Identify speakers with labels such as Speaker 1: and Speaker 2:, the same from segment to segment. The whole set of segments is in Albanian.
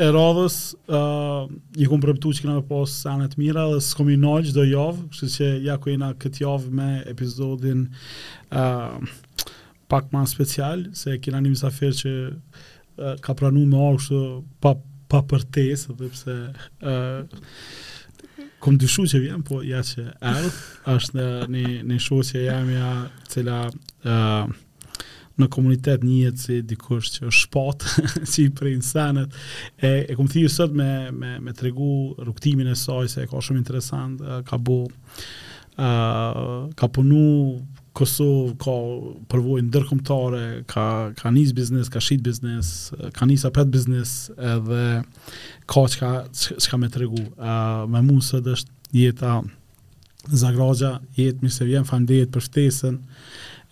Speaker 1: e radhës, uh, ju kom premtu që kena me pas sene të mira edhe s'kom me nalë çdo javë, kështu që ja ku jena këtë javë me episodin uh, pak ma special, se kena një mysafir që uh, ka pranu me ardh kështu pa, pa përtesë, edhe pse uh, kom dyshu që vjen, po ja që erdh, është në një, një shoqe e jemja e cila uh, në komunitet njihet si dikush që është shpatë, që i pren senet. E, e kom thirr sot me, me, me tregu rrugëtimin e saj, se e ka shumë interesant, ka bo, uh, ka punu Kosovë, ka përvojë ndërkombëtare, ka, ka nis biznes, ka shit biznes, ka nis apet biznes, edhe ka çka, çka me tregu. Uh, me mu sot është Jeta Zagragja Jetë mirë se vjen faleminderit për ftesën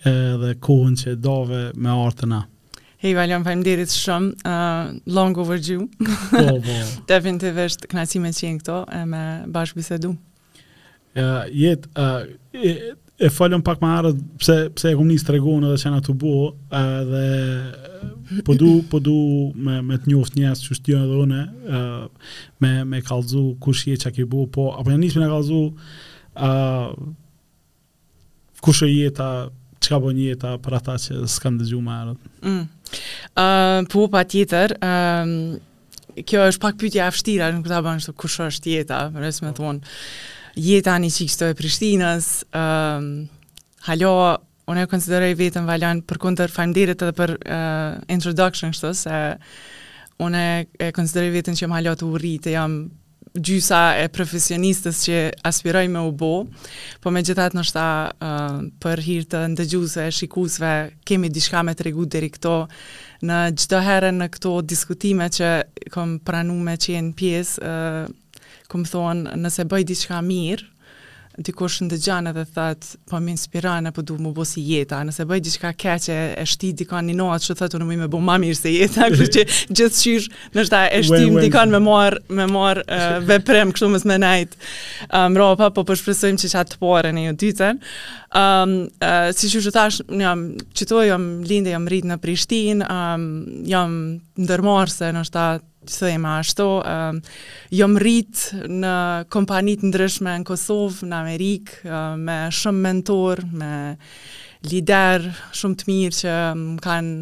Speaker 1: edhe kohën që ndave me ardh
Speaker 2: te na. Hej Valon, faleminderit shumë. Uh, long overdue. Po, po. Definitivisht kënaqësi me qenë këtu e me bashkëbisedu.
Speaker 1: Uh, Jetë uh, e, e folëm pak më herët pse pse e kam nis Trego-n edhe çka jena tu bo, edhe po du po du me me të njoft njerëz që s'të njojnë edhe unë, uh, me me kallxu kush je çka ke bo po a po ja nis me na kallxu a kush është Jeta çka bën Jeta për ata që s'kan dëgjuar më herët.
Speaker 2: Mm. Uh, po patjetër, um, kjo është pak pyetje e vështirë, nuk ta bën kushdo kush është Jeta, për vete me thonë. Jeta një çikë e Prishtinës, um, hala Unë e konsideroj veten Valon përkundër faleminderit edhe për uh, introduction kështu se unë e konsideroj veten që jom hala tu u rritë, jam gjysa e profesionistes që aspiroj me u bo, po megjithatë noshta uh, për hir të ndëgjusve, shikusve, kemi diçka me tregu deri këtu, në çdo herë në këto diskutime që kom pranu me qenë pjesë, uh, kom thonë nëse bëj diçka mirë, dikush ndëgjon edhe thotë, po më inspiron apo du me bo si Jeta, nëse bëj diçka keqe e shti dikon n'inat që thotë unë muj me bo më mirë se Jeta, kështu që gjithqysh, ndoshta e shtim well, dikon me marr me marr uh, veprim kështu mos me nejt. Um, ropa po po shpresojmë që qat të parën e jo të dytën. Um, uh, siç që thashë, jam qetu, jam lindë, jam rrit në Prishtinë, um, jam ndërmarrëse noshta Të themi ashtu, jam rrit në kompani të ndryshme në Kosovë, në Amerikë, me shumë mentorë, me liderë shumë të mirë që më kanë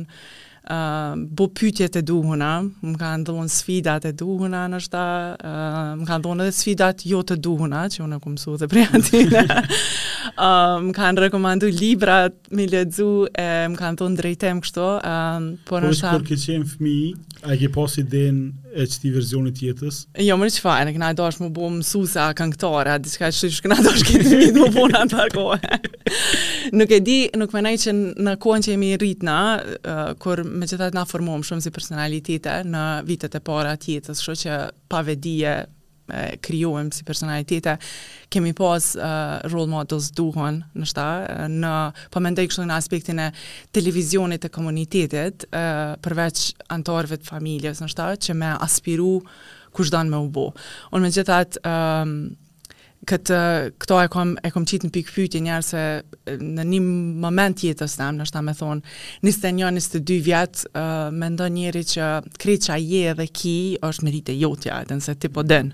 Speaker 2: uh, bo pytjet e duhuna, më kanë dhonë sfidat e duhuna noshta, uh, më kanë dhonë edhe sfidat jo të duhuna, që unë kom mësu edhe prej atyne, uh, më kanë rekomandu librat, Me i lexu e më kanë dhonë drejtim kështu, um,
Speaker 1: po noshta... Kur ke qenë fëmi, a ke pas idenë e qëti verzionit të jetës?
Speaker 2: Jo, më që fajnë, kena dashtë me u bo mësuse, a këngtare, a diska që që këna e dash këtë një të me u bo në atë kohë. nuk e di, nuk mendoj që në kohën që jemi rritë na, uh, kur megjithatë na formohem shumë si personalitete në vitet e para të jetës, kështu që pa vetëdije, krijohem si personalitete, kemi pas uh, role models të duhun, noshta, në, po mendoj kështu në aspektin e televizionit e komunitetit, uh, përveç anëtarëve të familjes, noshta, që me aspiru kush don me u bo. Unë megjithatë, um, këtë, këto e kom, e kom qitë në pikëpytje njëherë se në një moment të jetës tem, noshta me thonë, Njëzet e një, njëzet e dy vjet, ë mendon njeri që krejt çka je edhe ki është meritë e jotja, edhe nëse ti po din.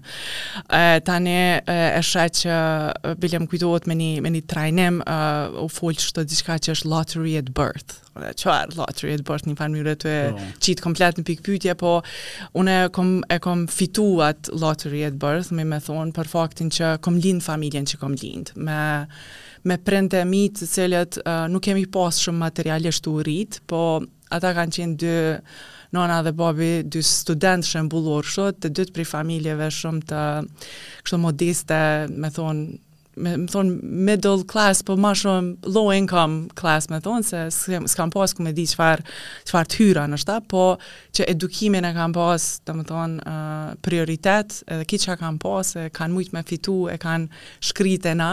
Speaker 2: Ë tani e, e sheh që e, bile më kujtohet në një në një trajnim ë u fol çdo diçka që është lottery at birth. Unë çfarë lottery at birth në një farë mënyre të e Po. qitë komplet në pikëpyetje, po unë e kom, e kom fitu atë lottery at birth, me me thonë, për faktin që kom lind në familjen që kom lind, me me prindtë e mi të cilët nuk kemi pas shumë materialisht tu u rrit, po ata kanë qenë dy nona dhe babi, dy studentë shembullor, kështu të dytë prej familjeve shumë të kështu modeste, me thonë mos me thon middle class po më shumë low income class me thon se s'kanë pas ku me ditë çfarë çfarë të hyra noshta po që edukimin e kanë pas domethën uh, prioritet edhe krejt çka kanë pas e kanë mujt me fitu e kanë shkri te na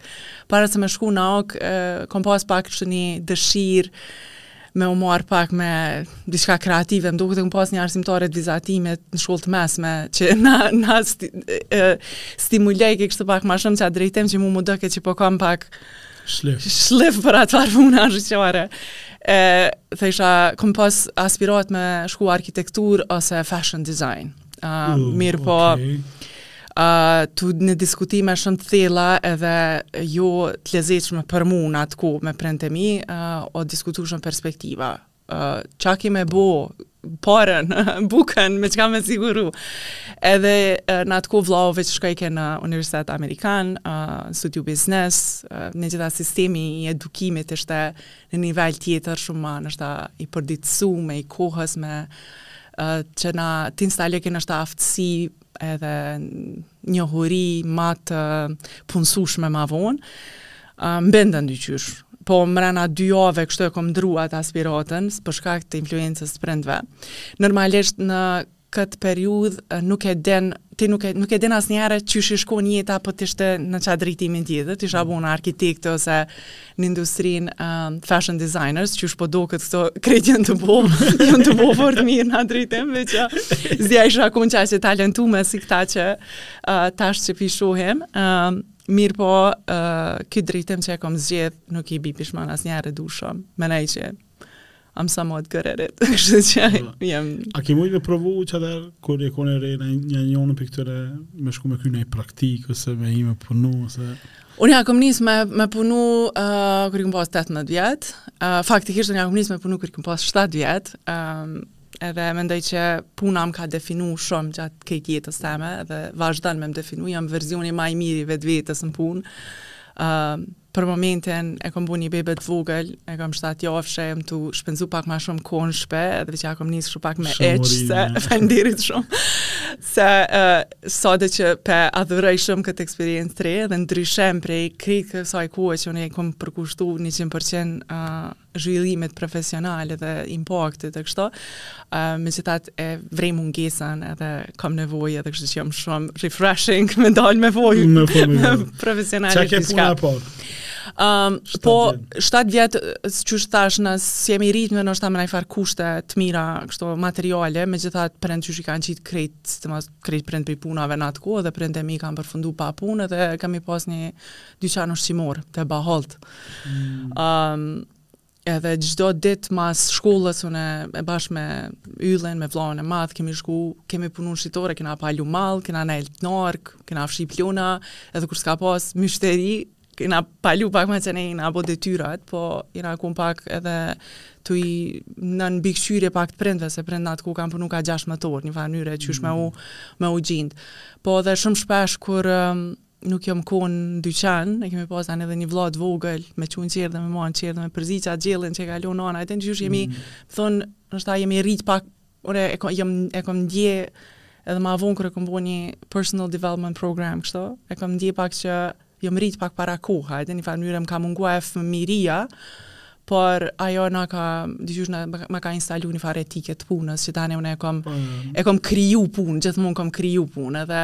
Speaker 2: Para se me shku në AUK, kom pas pak kështu një dëshirë me u marrë pak me diçka kreative, më duket e kom pas një arsimtare të vizatimit në shkollë të mesme, që na, na sti, e, stimulojke kështu pak ma shumë n'qat drejtim që mu m'u doke që po kam pak
Speaker 1: shlif,
Speaker 2: shlif për atë farë pune arshqare. E, thesha, kom pas aspiratë me shku arkitekturë ose fashion design. Uh, mm, mirëpo,
Speaker 1: okay.
Speaker 2: uh, tu në diskutime shumë të thella edhe jo të lezetshme për mu në atë kohë me prindt e mi, uh, u diskutu shumë perspektiva. Uh, çka ki me bo, paren, bukën, me çka me siguru. Edhe uh, në atë kohë vllau veç shkojke në Universitet Amerikan, uh, studiu biznes, uh, megjithatë sistemi i edukimit ishte në nivel tjetër shumë ma, noshta i përditësum ma i kohës me që na t'instalojke noshta aftësi edhe njohuri ma të punësushme ma vonë, uh, më bindën diqysh. Po mrena dy jave kështu e kom ndrru atë aspiratën, për shkak të influencës të prindve. Normalisht në këtë periudhë nuk e din ti nuk e nuk e din asnjëherë qysh ish kon jeta po t'ishte në qat drejtimin tjetër t'isha bon mm. arkitekte ose në industrinë um, fashion designers, që qysh po doket këto krejt janë tu bo, janë tu bo fort mirë në drejtem, dhe që zja isha akun që ashe talentume si këta që uh, tash që pi shohim, um, mirëpo uh, këtë drejtim që e kom zgjedh nuk i bi pishman asnjëherë e dyshoj, menoj që I'm somewhat good at it. Kështu që mm. jam...
Speaker 1: A ke mujtë me provu që atëherë, kur je kon e re në një njënë për këtëre, me shku me kry naj praktikë, ose me i me punu, ose...
Speaker 2: Unë ja kom nis me, me punu uh, kur i kom pas 18 vjetë, uh, faktikisht unë ja kom nis me punu kur i kom pas 7 vjetë, um, edhe mendoj që puna më ka definu shumë gjatë krejt jetës teme, edhe vazhdon me më definu, jam verzioni ma i mirë i vetvetes në punë, uh, Për momentin e kom bo një bebe të vogël, e kom 7 javëshe, jam tu shpenzu pak ma shumë kohë në shpi, edhe veç ja kom nis shumë pak me ec, se faleminderit shumë, se uh, sado që pe adhuroj shumë këtë eksperiencë të re, dhe ndryshem prej krejt kësaj kohe që unë e kom përkushtu 100% uh, zhvillimit profesional dhe impaktit e kështu. Ë uh, megjithatë e vrej mungesën edhe kam nevojë edhe kështu që jom shumë refreshing me dal me fol.
Speaker 1: Me punë
Speaker 2: profesionale
Speaker 1: diçka. Çka ke punu po?
Speaker 2: Um, po, 7 vjetë, qysh thashë, ne si jemi rrit me, ndoshta me najfarë kushte të mira, kështu materiale, megjithatë prindt qysh i kanë qitë krejt, si thom krejt prej punave në atë kohë, dhe prindt e mi kanë përfundu pa punë, dhe kemi pas një Dyqan ushqimor, te Baholt.
Speaker 1: Mm.
Speaker 2: edhe çdo ditë mas shkollës, une bashkë me Yllin, me vllaun e madh, kemi shku, kemi punu në shitore, kena palu mall, kena nejt n'arkë, kena fshi pluhna, edhe kur s'ka pas myshteri, kena pa lu pak me qen e, kena bo detyrat, po kena kon pak edhe të, nën mbikqyrje pak të prindve, se prindt atë kohë kanë punu ka gjashtë metoda, njëfarë mënyre, qysh mm. me u, mm. me u gjind. Po edhe shumë shpesh kur, nuk jom kon n'dyqan, ne kemi pas tani edhe një vëlla të vogël me çu n'çerdhe me marr n'çerdhe me përzi qatë gjellën që ka lënë nana, e din qysh jemi mm. thon, ndoshta jemi rrit pak, ore e kam jam e kam ndje edhe më vonë kur e kam bënë një personal development program kështu, e kam ndje pak që jam rrit pak para kohe, e din në mënyrë më ka mungu e fëmijëria, por ajo na ka dëgjuar na ma ka instalu një farë etike të punës që tani unë e kam
Speaker 1: mm.
Speaker 2: e kam kriju punë, gjithmonë kam kriju punë edhe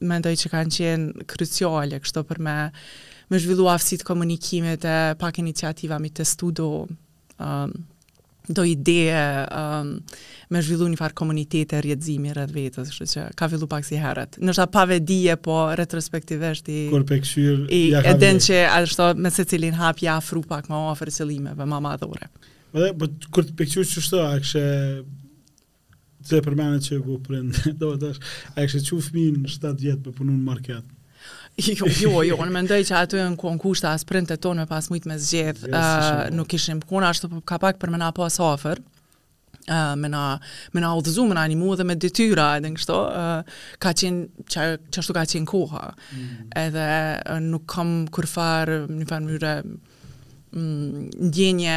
Speaker 2: mendoj që kanë qenë kruciale kështu për me me zhvillu aftësitë e komunikimit e pak iniciativa mi testu do um, do ide um, me zhvillu një farë komuniteti e rrjetëzimi rreth vetës, kështu që ka fillu pak si herët. Ndoshta pa vetëdije, po retrospektivisht i...
Speaker 1: Kur pe kqyr,
Speaker 2: i,
Speaker 1: ja ka
Speaker 2: E
Speaker 1: din
Speaker 2: që ashtu me secilin hap je afru pak ma afër qëllimeve, ma madhore.
Speaker 1: Dhe, po, kur pe kqyr kështu, a ke Që e përmende që je edhe prind, domethënë, a e kishe çu fëminë 7 vjeç me punu në market?
Speaker 2: Jo, jo, jo, unë mendoj që aty janë kon kushtet, as prindët tanë me pas mujt me zgjedh,
Speaker 1: yes,
Speaker 2: uh, nuk ishim për këto, ashtu boll, kapak për me na pas afër, uh, me na, me na udhëzu, me na ndihmu edhe me detyra, edhe kështu, uh, ka qenë, që, që ashtu ka qenë koha, mm. edhe uh, nuk kam kurrfarë një farë mënie, mm, ndjenje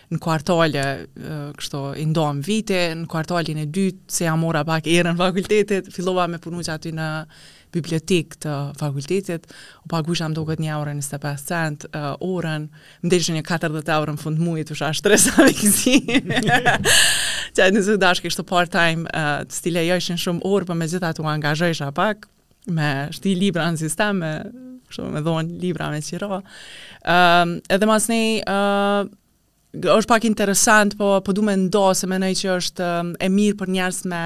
Speaker 2: në kuartale, kështu, i ndajnë vitet, në kuartalin e dytë, si ia mora pak erën fakultetit, fillova me punu qaty në bibliotekë të fakultetit, u pagujsha më duket një euro e 25 cent uh, orën, më delshin një 40 euro n'fund muajit, u shashë stresa me kësi. qat muj dilke kështu part-time, uh, stil, e jo ishin shumë orë, por po megjithatë u angazhojsha pak, me shti libra në sistem, me, shtu, me dhon libra me qira. Um, edhe masnej, uh, është pak interesant, po, po du me nda, se menoj që është um, e mirë për njerëz me,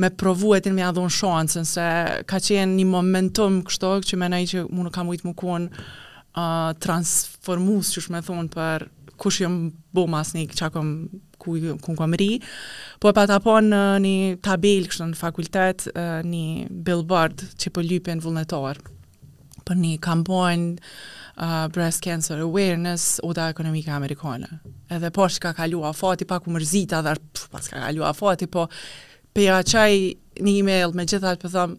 Speaker 2: me provu e vetes me ia dhon shansën, se ka qenë një momentum kështu, që menoj që mu m'ka mujt me kon uh, transformues, qysh me thon, për kush jom bo masnej, qa kom ku, ku kam mrri, po e pata pa një tabelë kështu në fakultet, një billboard që po lypen vullnetarë për një kampanjë uh, Breast Cancer Awareness Oda Ekonomike Amerikane. Edhe po shoh ka kalu afati, pak u mërzita edhe paska kalu afati, po po ja çoj një email megjithatë, po thom,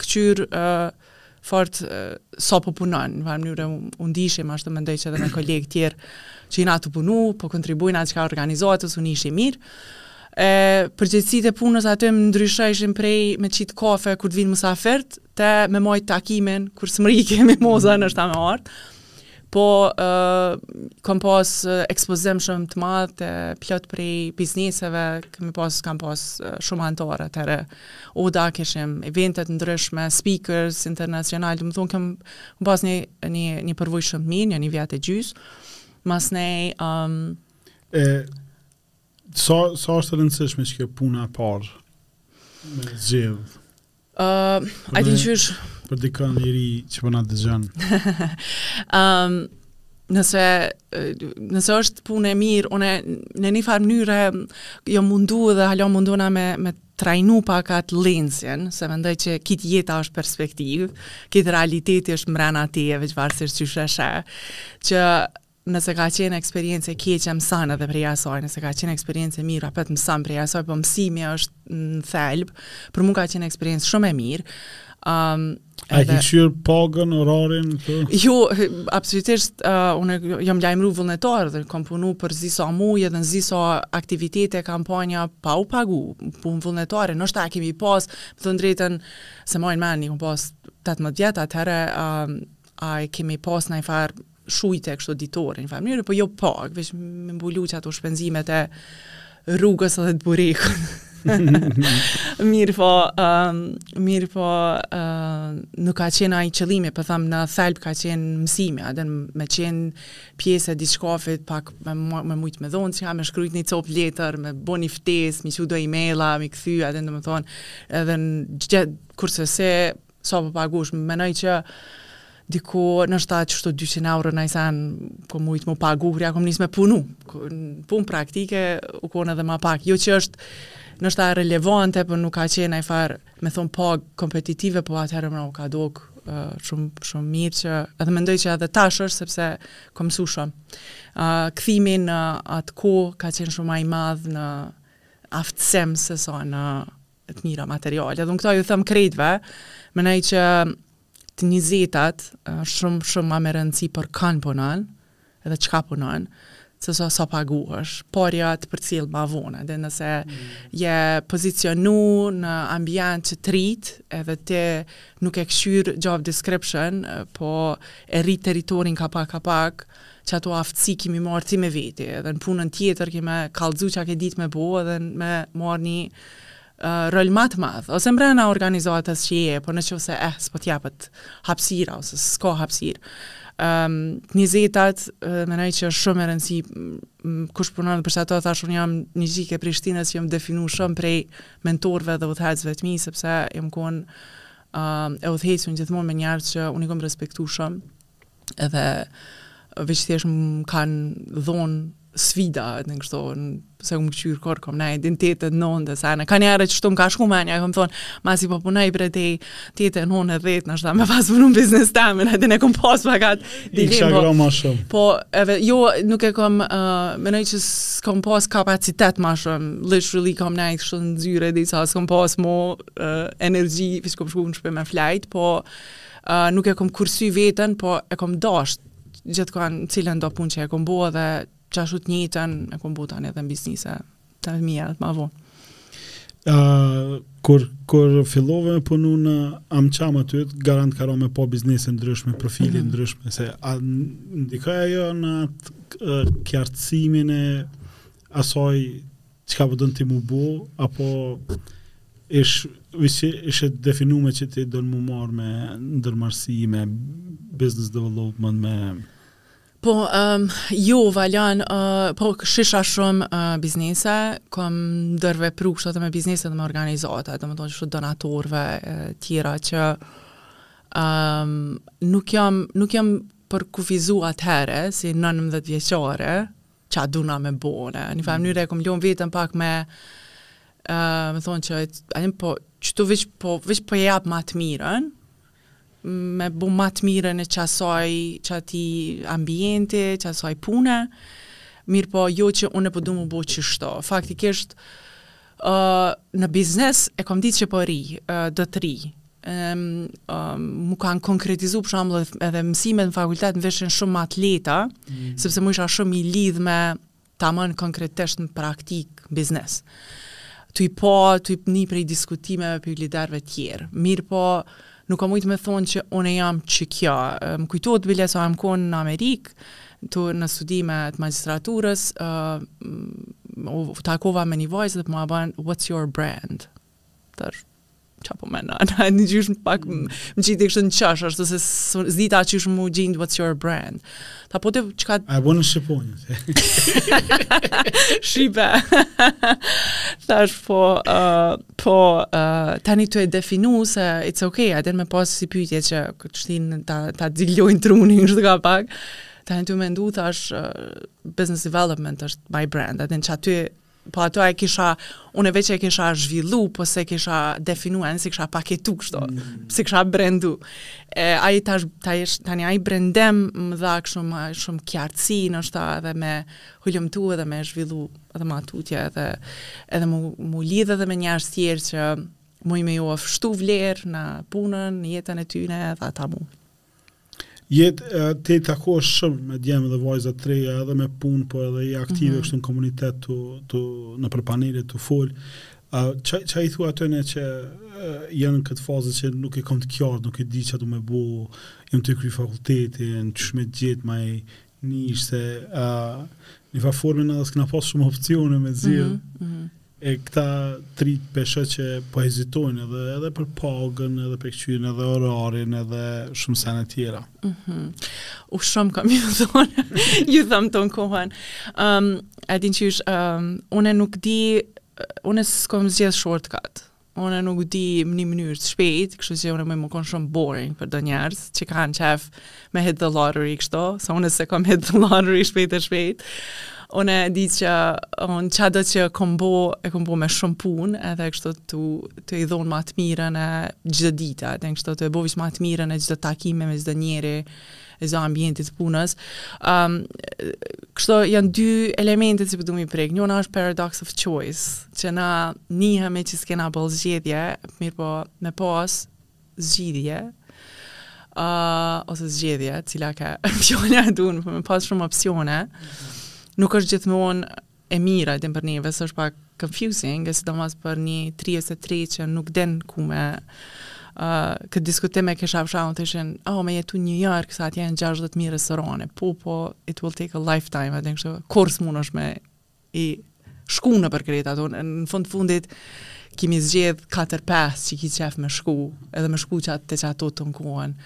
Speaker 2: këqyr fort sa po punon, në çfarë mënyre u ndishim, ashtu mendoj që edhe me kolegë tjerë që jena tu punu, po kontribujna te çka organizohet, ose unë isha i mirë. E, përgjegjësitë e punës aty më ndryshojshin prej me qit kafe kur të vinë musafirët, te me majt takimin kur s'mrrike Mimoza ndoshta me ardh. Po, kam pas ekspozim shumë t'madh te plot prej bizneseve, kemi pas, kam pas shumë anëtarë atëherë. Oda kishim evente të ndryshme, speakers internacionalë, domethonë kam pas një një një përvojë shumë të mirë, një një vjet e gjysmë. Masnej, ëm, um,
Speaker 1: Sa, sa është e rëndësishme që kjo puna e parë me zgjedh?
Speaker 2: Uh, a di qysh?
Speaker 1: Për dikën të ri që po na dëgjon.
Speaker 2: um, nëse, nëse është punë e mirë, unë në një farë mënyre jom mundu edhe hala mundona me, me trajnu pak atë lensin, se mendoj që krejt jeta është perspektivë, krejt realiteti është mrena teje, veç varësisht qysh e sheh, që Nëse ka qenë eksperiencë e keqe mëson edhe prej asaj, nëse ka qenë eksperiencë e mirë apet mëson prej asaj, po mësimi është në thelb, për mua ka qenë eksperiencë shumë e mirë. Um,
Speaker 1: A edhe... ki kqyrë pagën, orarin? Të...
Speaker 2: Jo, absolutisht, uh, unë jam lajmru vullnetar dhe kam punu për disa muj dhe në disa aktivitete, kampanja, pa u pagu, punë vullnetare, nashta kemi pas, me thënë të drejtën, s'e maj n'men, kom pas 18 vjet atëherë, uh, a kemi pas njëfarë shujte kështu ditore në familje, po jo pagë, veç me mbulu qato shpenzimet e rrugës edhe të burekut. Mirëpo, um, mirëpo, uh, nuk ka qenë ai qëllimi, po thom në thelb ka qenë mësimi, edhe me qenë pjesë e diçkafit, pak me, me mujt me dhonë diçka, me shkrujt një copë letër, me bo një ftesë, me i çu do e-maila, me i kthy, edhe domethonë, edhe në gjithë, kurse se Sa po paguhesh? Menoj që diku nashta qashtu 200 euro ni sen kom mujt m'u pagu, kur ja kom nis me punu. Në punë praktike u kon edhe ma pak. Jo që është nashta relevante, për po nuk ka qenë njëfarë me thonë pagë kompetitive, po atëherë m'u ka dok shumë shumë mirë që edhe mendoj që edhe tash është sepse kam mësuar shumë. Ë uh, kthimi në atë kohë ka qenë shumë ma i madh në aftësim se sa në të mira materiale. Dhe unë këtë ju thom krejtve, menoj që të njëzetat, shumë, shumë ma me rëndësi për kan punon, edhe çka punon, sesa sa paguhesh, parja të përcjell ma vonë, dhe nëse mm. je pozicionu në ambient që të rrit, edhe ti nuk e kqyr job description, po e rrit territorin ka pak, ka pak, qato aftësi ke me i marrë ti me veti, edhe në punën tjetër ke me kallzu çka ke ditë me bo, edhe me marrë një uh, rol ma të madh, ose mbrena organizatës që je, po në qoftë se eh, s'po t'jepet hapsira, ose s'ka hapsirë. Um, njëzetat, uh, menoj që është shumë me rëndësi, kush punon dhe përsa ta thashë, unë jam një çikë e Prishtinës, jam definu shumë prej mentorve dhe udhëheqësve të mi, sepse jam konë uh, e udhëhequn gjithmonë me njerëz që unë i kom respektu shumë, edhe veç thjesht më kanë dhonë sfida, në kështu, se unë kqyr kur kom nejt deri tetë, nëntë dhe sene, ka njerëz që të më ka shku menja, kom thonë, ma si po punoj bre te, tetë e nëntë e dhjetë, nashta me pas punu në biznes temin, edhe ne kom pas pa
Speaker 1: katë, di
Speaker 2: po,
Speaker 1: gra ma shumë.
Speaker 2: Po, edhe, jo, nuk e kom, uh, menoj që s'kom pas kapacitet ma shumë, literally kom nejt kështu në zyre, derisa, s'kom pas mo uh, energji, veç kom shku në shpi me flejt, po, Uh, nuk e kom kursy veten, po e kom dasht gjithë kohën cilëndo punë që e kom bo edhe qashtu të njëjtën e kom bo tani edhe në biznise të mija edhe ma vonë.
Speaker 1: Uh, kur, kur fillove me punu në AmCham aty, garant ke pa me pa biznise ndryshme, profile
Speaker 2: mm -hmm.
Speaker 1: ndryshme, se a, ndikoi ajo në atë uh, kjartësimin e asaj çka po don ti me bo, apo ish, ish, ish e definume që ti don m'u marrë me ndërmarrësi, me business development, me...
Speaker 2: Po, um, jo, Valon, uh, po, shisha shumë uh, biznise, kom ndërvepru kështu edhe me biznise dhe me organizata, domethonë shtu donatorve uh, tjera që um, nuk jam, nuk jam përkufizu atëhere, si 19 vjeçare, ça du na me bo, në një farë mm. mënyre e kom lënë veten pak me, uh, me thonë që, a po, qitu veç po, veç po e jap ma të mirën, me bo ma të mirën e qasaj, qatij ambienti, qasaj pune, mirëpo, jo që une po du me bo qishto. Faktikisht, uh, Ë, në biznes e kam ditë që po rri, ë, do të rri. Ëm, um, m'u kanë konkretizu për shembull edhe- edhe mësimet në fakultet më vishin shumë ma të
Speaker 1: lehta,
Speaker 2: sepse m'u ishin shumë të lidhme tamam konkretisht në praktikë biznes. Tu i pa, tu i ni prej diskutimeve pi liderëve tjerë. Mirëpo, Nuk kam mujt me thonë që une jam qikjo. Më kujtohet bile sa jam konë në Amerikë, t'u në studime të magjistraturës, uh, u takova me një vajzë dhe po ma ban what's your brand? Thash ça po menon, njëqysh pak më qiti kështu në qash, ashtu se s'dita qysh m'u gjindë what's your brand. Tha po ti çka...
Speaker 1: A e bën në shqip?
Speaker 2: Shqip e. Thash po uh, po uh, tani tu e definu se it's okay, a din me pas si pyetje që të shtin ta ta ngacmojnë trunin kështu ka pak. Tani tu mendu thash uh, business development është my brand, a din qaty Po ato e kisha, unë veç e kisha zhvillu, po s'e kisha definu, e s'e kisha paketu kështu, mm. s'e kisha brendu. E, ai tash, ta ish, tani ai brendim më dha shumë, shumë kjartësi, noshta edhe me hulumtu edhe me zhvillu edhe ma tutje edhe, edhe m'u, m'u lidh edhe me njerëz tjerë që muj me ju shtu vlerë në punën, në jetën e tyne edhe ata mu.
Speaker 1: Je tu u takosh shumë me djem dhe vajza të reja edhe me punë, po edhe je aktive
Speaker 2: mm -hmm.
Speaker 1: kështu në komunitet tu tu nëpër panele tu fol. A uh, ça ça i thua atyne që uh, janë në këtë fazë që nuk e kam të qartë, nuk e di ça du me bo, jam tu kry fakultetin, qysh me gjet ma nishe se a uh, në njifar forme edhe s'kena pas shumë opsione me zgjidh.
Speaker 2: Mm -hmm.
Speaker 1: E këta tri pesha që po hezitojnë edhe edhe për pagën, edhe për po këqyrin edhe orarin, edhe shumë sene tjera.
Speaker 2: Mm -hmm. Unë shumë kam ju thonë, ju tham tanë kohën. Um, e din qysh um, une nuk di, une s'kom zgjedh shortcut. Unë nuk di ni mënyrë të shpejtë, kështu që unë muj me konë shumë boring për do njerëz që kanë qef me hit the lottery kështu, se unë s'e kom hit the lottery shpejt e shpejt. Unë e di që unë çado që kom bo, e kom bo me shumë punë, edhe kështu tu, tu i dhonë ma të mirën e çdo dite, edhe kështu tu e bo vish ma të mirën e çdo takimi me çdo njeri, e çdo ambientit të punës. Um, kështu janë dy elemente që po du me i prek. Njona është paradox of choice, që na nihemi që s'kena boll zgjedhje, mirëpo me pas zgjidhje, uh, ose zgjedhje, cila ke fjala e duhun, po me pas shumë opsione, nuk është gjithmonë e mira e din për neve, se është pak confusing, e sidomos për një t'ri ose t're që nuk din ku, me uh, këto diskutime kesha, m'thojshin, oh, me jetu New York, sa atje janë 60 mijë restorane, po, po, it will take a lifetime, e din kështu, kurrë s'munesh me i shku nëpër krejt ato, në fund të fundit, ki me i zgjedh 4-5 që ki qef me shku, edhe me shku qaty te qato tanë kohën,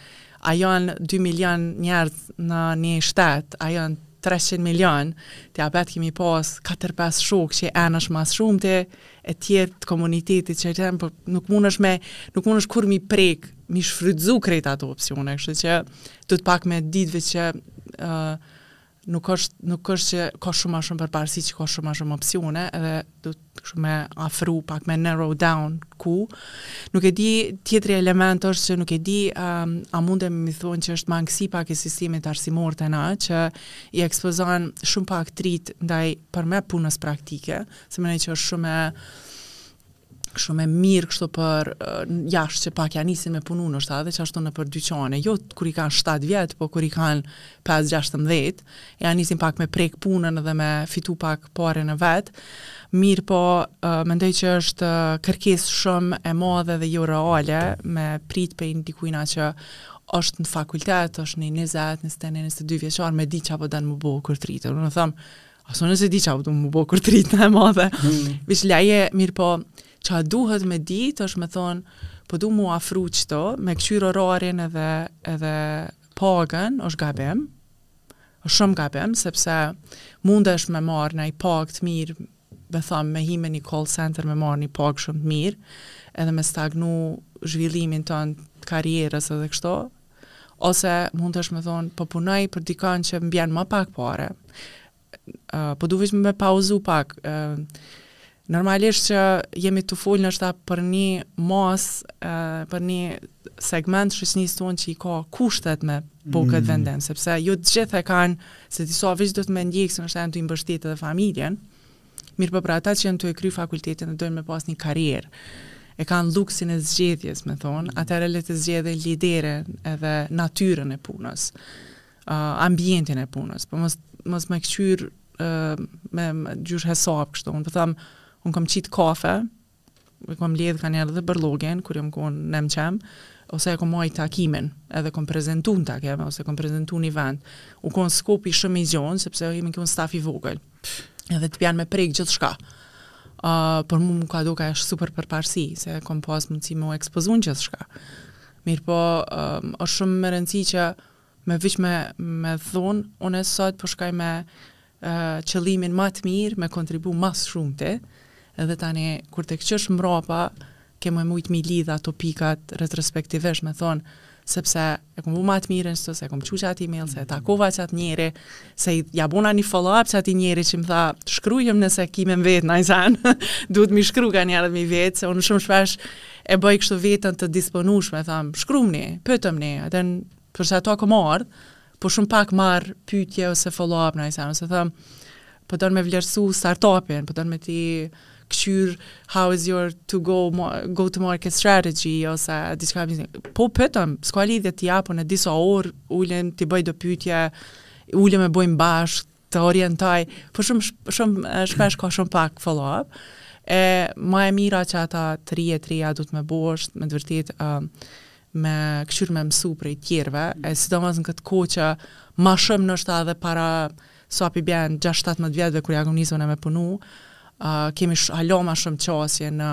Speaker 2: A janë dy milion njerëz në një shtet, a janë 300 milion, ti apet ki me i pas 4-5 shokë që rrinësh ma s'shumti e tjerë të komunitetit që t'janë, po nuk munësh me, nuk munësh kurrë me i prek, me i shfrytëzu krejt ato opsione, kështu që duhet pak me ditë vetë që uh, nuk është nuk është që ka shumë ma shumë përparësi që ka shumë ma shumë opsione edhe duhet kështu me afru pak me narrow down ku nuk e di tjetri element është që nuk e di um, a mundem me thonë që është mangësi pak e sistemit arsimor te na që i ekspozon shumë pak t'ritë ndaj përnime punës praktike se mendoj që është shumë Shumë e mirë kështu përjashta që pak ja nisin me punu në shtatë dhe qashtu nëpër dyqane. Jo kur i kanë shtatë vjet, po kur i kanë 15-16, ja nisin pak me prek punën dhe me fitu pak pare vetë. Mirëpo, mendoj që është kërkesë shumë e madhe dhe jo reale me prit prej dikujna që është në fakultet, është një 20, 21, 22 vjeçar, me di ça po don me u bo kur të rritet. Unë them, As unë s'e di ça du me u bo kur t'rritna e madhe. Mm. Vish leje, mirëpo, ça duhet me dit, është me thonë, po du mu afru qëtu, me këqyr orarin edhe, edhe pagën, është gabim, është shumë gabim, sepse mundesh me marrë naj pagë të mirë, me thonë, me hi me ni call center, me marrë një pagë shumë të mirë, edhe me stagnu zhvillimin tan të karrierës edhe kështu, ose mund esh me thonë, po punoj për dikon që më bjen ma pak pare, uh, po du veç me pauzu pak, uh, normalisht që jemi tu fol ndoshta për një masë, uh, për një segment të shoqnisë tonë që i ka kushtet me bo këtë mm. vendim, sepse jo të gjithë e kanë, se disa veç duhet me ndjekë, se ndoshta janë tu e mbështet edhe familjen, Mirëpo për ata që janë tu e kry fakultetin dhe dojnë me pas një karrierë, e kanë lluksin e zgjedhjes me thonë, atëherë le të zgjedhin liderin edhe natyrën e punës, ambientin e punës, po mos mos me kqyr me qysh hesap kështu, unë po them, unë kam qit kafe, e kom mledh kanjëherë edhe bërllogun, kur jom kon në AmCham, ose e kom majt takimin, edhe kom prezentu në takim, ose kom prezentu një vend. U kon scope-i shumë i gjonë, sepse jemi kon staf i vogël. Edhe të bjen me prek gjithçka. Uh, për mu më ka dukë super përparsi, se kom pas mundësi m'u ekspozu në gjithçka. Mirëpo, um, është shumë me rëndësi që me veç me, me thonë, unë sot po shkoj po me qëllimin ma të mirë me kontribu ma së shumti, edhe tani, kur të kqyrsh mrapa, ke me mujtë me i lidhë ato pikat retrospektivisht, me thonë, sepse e kom bo ma të mirën se e kom çu qat email, se e takova qat njeri, se ia bona një follow-up qatij njeri që më tha, shkrujëm nëse ki me më vetë najsen, duhet me i shkru kanjëherë, me i vetë, se unë shumë shpesh e bëj kështu veten të disponushme, tham, shkrujmëni, pytmëni, a e din Për sa takë më ardhë, po shumë pak marr pyetje ose follow up najsen, ose them, po don me vlerësu startupin, po don me ta kqyr how is your to go go to market strategy ose diçka biznes. Po pyetëm, s'ka lidhje t'i jap unë disa orë, ulem t'i bëj do pyetje, ulemi e bëjmë bashkë, të orientoj, po shumë shumë shpesh ka shumë pak follow up. E ma e mira që ata të ri e të reja duhet me bo është, me të vërtetë um, me kqyr me mësu prej tjerëve, e sidomos në këtë kohë që ma shumë ndoshta edhe para sa po bën 6-17 vjetëve kur ia kam nis unë me punu, ë uh, kemi hala ma shumë qasje në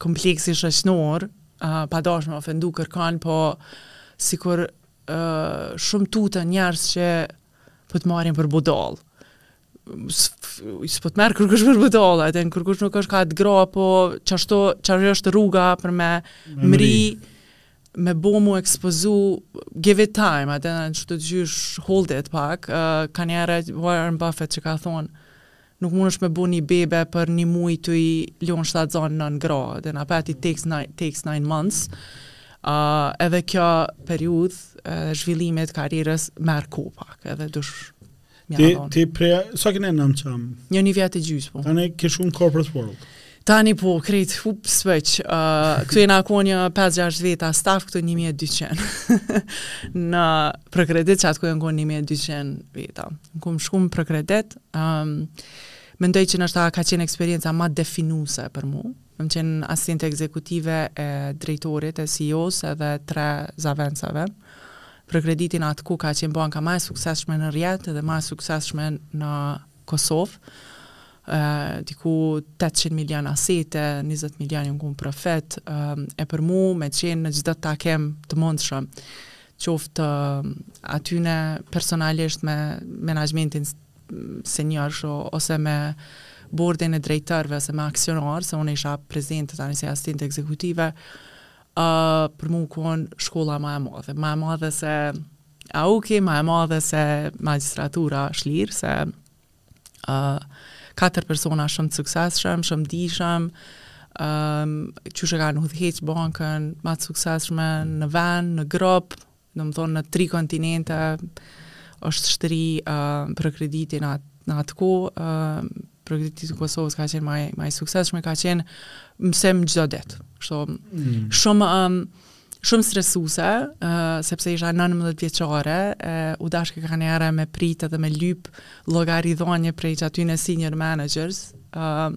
Speaker 2: kompleksi shoqnor, pa dasht me ofendu kërkan, po sikur shumë tuten njerëz që po të marrin për budall. S'po të merr kërkush për budallë, a e din, kërkush nuk është ka të gra, po qashtu, qashtu është rruga për me mrri, me bo, m'u ekspozu give it time, a e din, qysh hold it pak, uh, ka njëherë Warren Buffett që ka thonë, Nuk munesh me bo ni bebe për ni muj tu i lon shtatzanë nan gra, edhe apet it takes nine takes nine months edhe kjo periudhë e zhvillimit karrierës merr kohë pak edhe duhesh
Speaker 1: Ti ti prej, sa ke nejt në AmCham?
Speaker 2: Një një vjet e gjysmë. Tani
Speaker 1: ke shku në corporate world.
Speaker 2: Tani po, krejt, hup, switch. Uh, këtu jena kon një 5-6 veta staff, këtu 1200. në ProCredit qat kohë jena kon 1200 veta. Unë kom shku në ProCredit, um, mendoj që është, ka qenë eksperienca ma definuse për mu. Me qenë asistent ekzekutive e drejtorit e CEO-s edhe tre zavendsave. ProCrediti n'atë kohë ka qenë banka ma e suksesshme në rrjet dhe ma e suksesshme në Kosovë, diku 800 milion asete, 20 milion ju ngun profit, e për mu me qenë në çdo takim të mundshëm, qoftë atyne personalisht me menaxhmentin senior kshtu, ose me bordin e drejtorëve, ose me aksionarë, se unë isha prezente tani si asistent ekzekutive, uh, për mu u konë shkolla ma e madhe, ma e madhe se AUK-i, ma e madhe se magjistratura shlirë, se uh, katër persona shumë të suksesshëm, shumë të dijshëm, um, që që kanë udhëheq bankën, ma të suksesshme në ven, në grup, domethonë në tri kontinente, është shtri uh, ProCrediti n'atë, në atë kohë, uh, ProCrediti i Kosovës ka qenë ma i, ma i suksesshmi, ka qenë mësim çdo ditë. Shumë, mm. shumë um, shumë stresuse, uh, sepse isha 19 vjeçare, uh, u dashke kanihere me pritë dhe me lypë llogaridhonje prej qatyne senior managers, uh,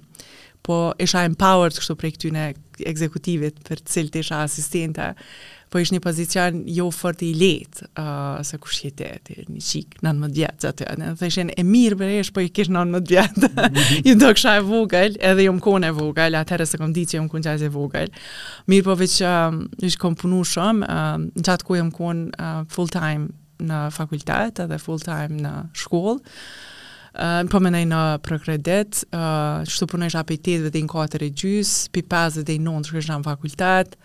Speaker 2: po isha empowered kështu prej këtyne ekzekutivit për të cilët isha asistente, po ish një pozicion jo fort i letë, uh, se kush je ti, një 19 aty, në të ishin e mirë për eshë, po i kish 19, ju doksha e vogël, edhe jom konë e vogël, atëherë s'e kom dit që jom konë qaq e vogël, mirëpo veç, um, veç kom punu shumë, um, në qat kohë jom konë uh, full time në fakultet edhe full time në shkollë, Uh, po menoj në ProCredit, uh, kshtu punojsha prej 8 deri në 4 e gjys, prej 5 deri në 9 shkojsha në fakultet, uh,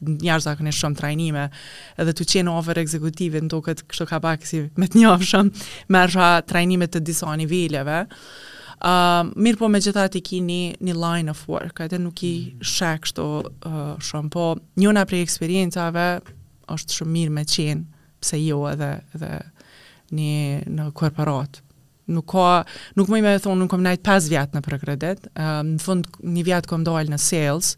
Speaker 2: jashtëzakonisht shumë trajnime, edhe tu qenë afër ekzekutive, m'doket kështu kapak si me të njofshëm, merrsha trajnime të disa niveleve. Uh, mirëpo megjithatë ki një, një line of work, edhe nuk i mm. sheh kshtu uh, shumë, po njona prej eksperiencave është shumë mirë me qenë, pse jo edhe, edhe një në korporatë. Nuk ka, nuk muj me thonë, unë kom nejt 5 vjet në ProCredit, um, në fund një vjet kom dalë në sales,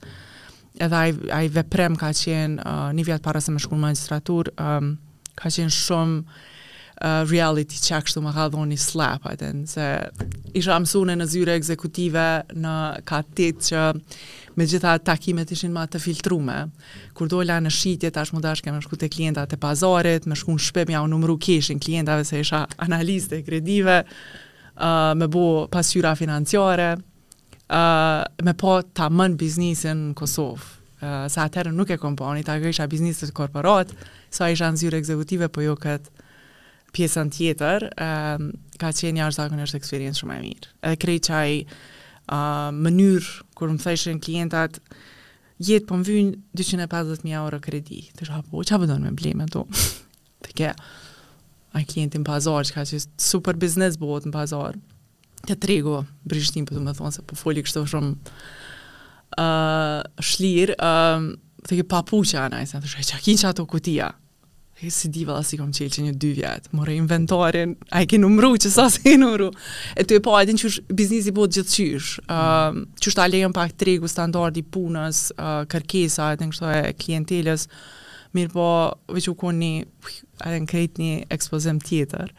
Speaker 2: edhe ai ai veprim ka qenë uh, një vit para se me shku në magistraturë, um, ka qenë shumë uh, reality check kështu më ka dhon ni slap atë se isha e mësune në zyre ekzekutive në katin që megjithatë takimet ishin ma të filtrume. Kur dola në shitje tash m'u dashke me shku te klienta e pazarit, me shku në shpi me ja u numru keshin klientave se isha analiste e kredive, uh, me bo pasyra financiare, uh, me pa ta mën biznisin në Kosovë. Uh, se atëherë nuk e kom pa, unë i njihsha bizneset korporatë, sa isha në zyrë ekzekutive, po jo këtë pjesën tjetër, um, ka qenë një asht, është eksperiencë shumë e mirë. Edhe krejt qaj uh, mënyrë, kur më thojshin klientat, Jeta, po më vyn 250.000 euro kredi, thojsha po, çka po don me ble me to? e ke, a klientin pazar, çka që super biznes bohet në pazar, te tregu, n'Prishtinë pra do me thonë, se po foli kështu shumë uh, shlirë, uh, e ke papuça, andej, thojsha, çka ki n'qato kutia? E s'e di valla s'i kam çelë që një dy vjet, morëm inventarin, a i ke numru, qysh s'i ke numru. Edhe e pa, e din që ec biznesi po gjithë qysh, uh, që është ai pak tregu standardi i punës, uh, kërkesa, edhe kështu e klientelës, mirëpo, veç u konë një, edhe krejt një ekspozim tjetër.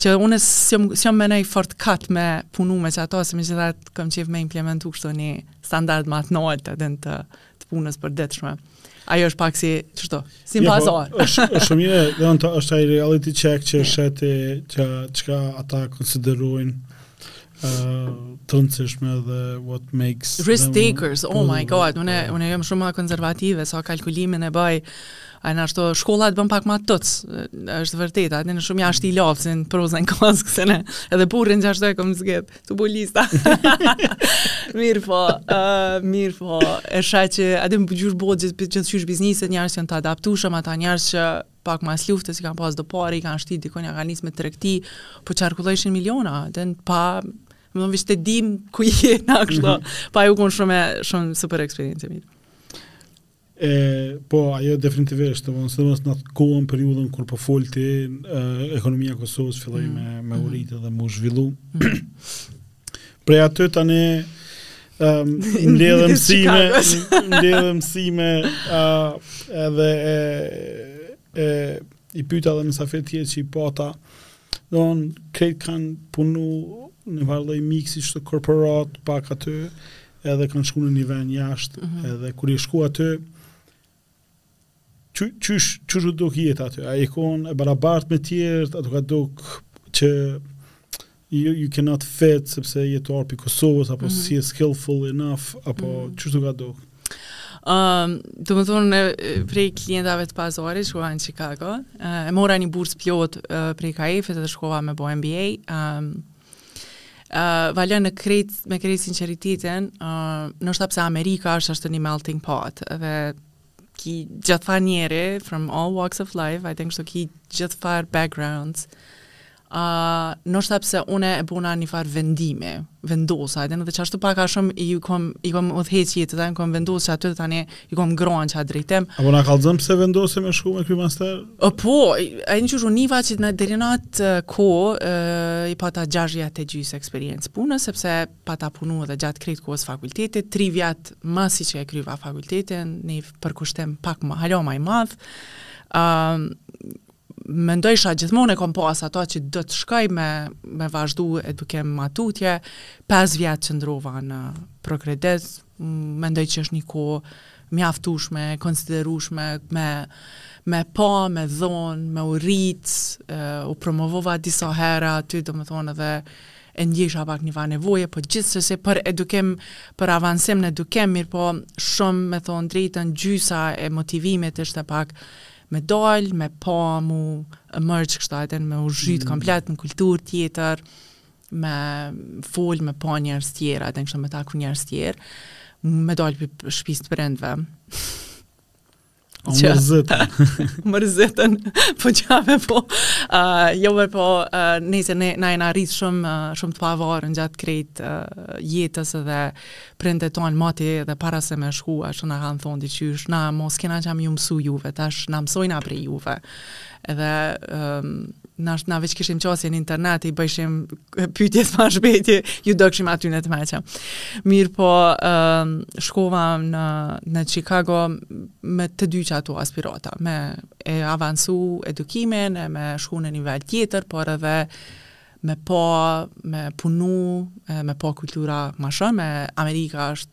Speaker 2: Që unë s'jam, s'jam me nejt fort cut me punu me qato, se megjithatë kam qef me implementu kështu një standard ma të naltë, edhe të të punës përditshme. Ajo është pak si, qashtu, si në pazar.
Speaker 1: Jo, po, është, është shumë mirë, domethënë është ai reality check që e sheh ti që çka ata konsiderojnë uh, të rëndësishme dhe what makes...
Speaker 2: Risk takers, oh my po, god, unë po. jam shumë ma konservative, se kalkulimin e bëj, A nashta, shkolla të bën pak ma tëc, është e vërtetë, ata janë shumë jashtë, I love, s'jom as pro as kundër, edhe burrin qashtu e kom zgjedh. futbollista. mirëpo, uh, mirëpo, e shihsha që a e di qysh bohet, gjithqysh bizniset, njerëz janë të adaptushëm, ata njerëz që pak mas luftës i kanë pas do pare, i kanë shti dikun, ja kanë nis me tregti, po qarkullojshin miliona, dhe e pa, më thonë veç të dim ku jena kështu, mm -hmm. po u konë shumë, shumë super eksperiencë e mirë.
Speaker 1: E, po, ajo definitivisht, domethonë, sidomos në atë kohën, periudhën, kur po folë ti, ekonomia e Kosovës filloj
Speaker 2: mm.
Speaker 1: me, me mm. uritë dhe mu zhvillu. Mm. Prej aty tani, um, mbledhe mësime, mbledhe mësime, uh, edhe e, e, I pyta dhe mysafirët tjerë që i pata, domethonë krejt kanë punu në farë lloj miksi qëtu korporatë pak aty, edhe kanë shku në një ven jashtë,
Speaker 2: mm -hmm.
Speaker 1: edhe kur i shku aty, qysh, qysh t'u duk jeta aty, a je konë e barabartë me tjerët, a t'u ka duk që you, you cannot fit sepse je ardh pi Kosovës apo
Speaker 2: mm
Speaker 1: -hmm. s'je skillful enough apo
Speaker 2: mm -hmm.
Speaker 1: qysh t'u ka
Speaker 2: dok. Ëm, um, domethonë prej klientave të pazarit shkova në Chicago, uh, e mora një bursë të plotë uh, prej KAEF-it dhe shkova me bë MBA. Ëm, um, uh, valla në krejt, me krejt sinqeritetin, uh, nashta pse Amerika është është një melting pot, dhe ki gjithëfarë njeri, from all walks of life, I think so, ki gjithëfarë backgrounds. Uh, nashta pse une e bona njëfarë vendime, vendosa, edhe dhe qashtu pak a shumë i kom, i kom udhëheq jetën, dhe në kom vendosë qaty dhe tani i kom gronë qat drejtim. A
Speaker 1: bon na kallëzon pse vendose me shku me kry master?
Speaker 2: O, po, a një që runiva që në deri n'at kohë, uh, i pata gjashtë vjet e gjysë eksperiencë pune, sepse pata punu edhe gjatë krejt kohës fakultetit, tri vjet masi që e kryva fakultetin, një përkushtim pak ma hala ma i madhë, uh, mendojsha gjithmonë e kom pas ato që do të shkoj me, me vazhdu edukim matutje, 5 vjet qëndrova në ProCredit, Mendoj që është një kohë mjaftueshme, e konsiderueshme me me pa, me dhonë, me u rrit, u promovova disa herë aty, domethënë edhe e ndjesha pak njëfarë nevoje, po gjithsesi për edukim, për avansim në edukim, mirëpo shumë me thonë drejtën gjysa e motivimit ishte pak me dal, me pa m'u emerge kështu atë me u zhyt
Speaker 1: mm.
Speaker 2: komplet në kulturë tjetër. me fol, me pa njerëz tjerë, edhe kështu me taku njerëz tjerë, me dalë prej shpisë të prindve.
Speaker 1: O
Speaker 2: që,
Speaker 1: mërzitën.
Speaker 2: mërzitën, po qave po. Uh, jo me po, uh, nejse ne, na jena rritë shumë, uh, shumë të pavarun gjatë krejt uh, jetës dhe prindët tonë madje edhe para se me shku, ashtu na kanë thonë diqysh, na ma s'kena çka me ju mësu juve, tash na mësojna prej juve. Edhe, um, Nash na veç kishim qasje në internet, i bëjshim pytje s'ma shbeti, ju dokshim atyne të meçëm. Mirëpo, uh, shkova në, në Chicago me të dy qato aspirata, me e avansu edukimin, e me shku në nivel tjetër, por edhe me pa, me punu, me pa kultura ma shumë, Amerika është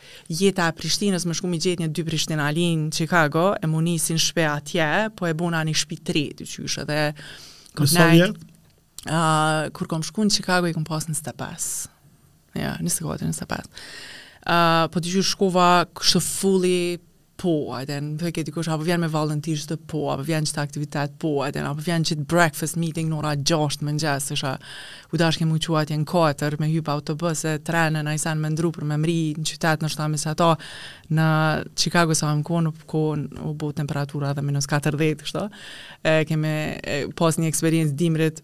Speaker 2: Jeta e Prishtinës me shku m'i gjet një dy prishtinali në Çikago e m'u ni si në shpi atje, po e bona një shpi t're diqysh edhe
Speaker 1: Në sa vjet?
Speaker 2: Uh, kur kom shku në Çikago i kom pas njëzet e pesë. Ja, njëzet e katër, njëzet e pesë. Uh, po diqysh shkova kështu fully po, a e din, më thojke dikush, a po vjen me volunteer, po, a po vjen qit aktivitet, po, a e din, a po vjen qit breakfast meeting në ora gjashtë në mëngjes, se shë, u dashke m'u çu atje në katër, me hypë autobusë e trena, a i sen me ndërru për me mrri në qytet, në shtami se ata, në Chicago sa jam konë, u po u bo temperatura dhe minus 40, kështu, e, kemi e, pas një eksperiencë dimrit,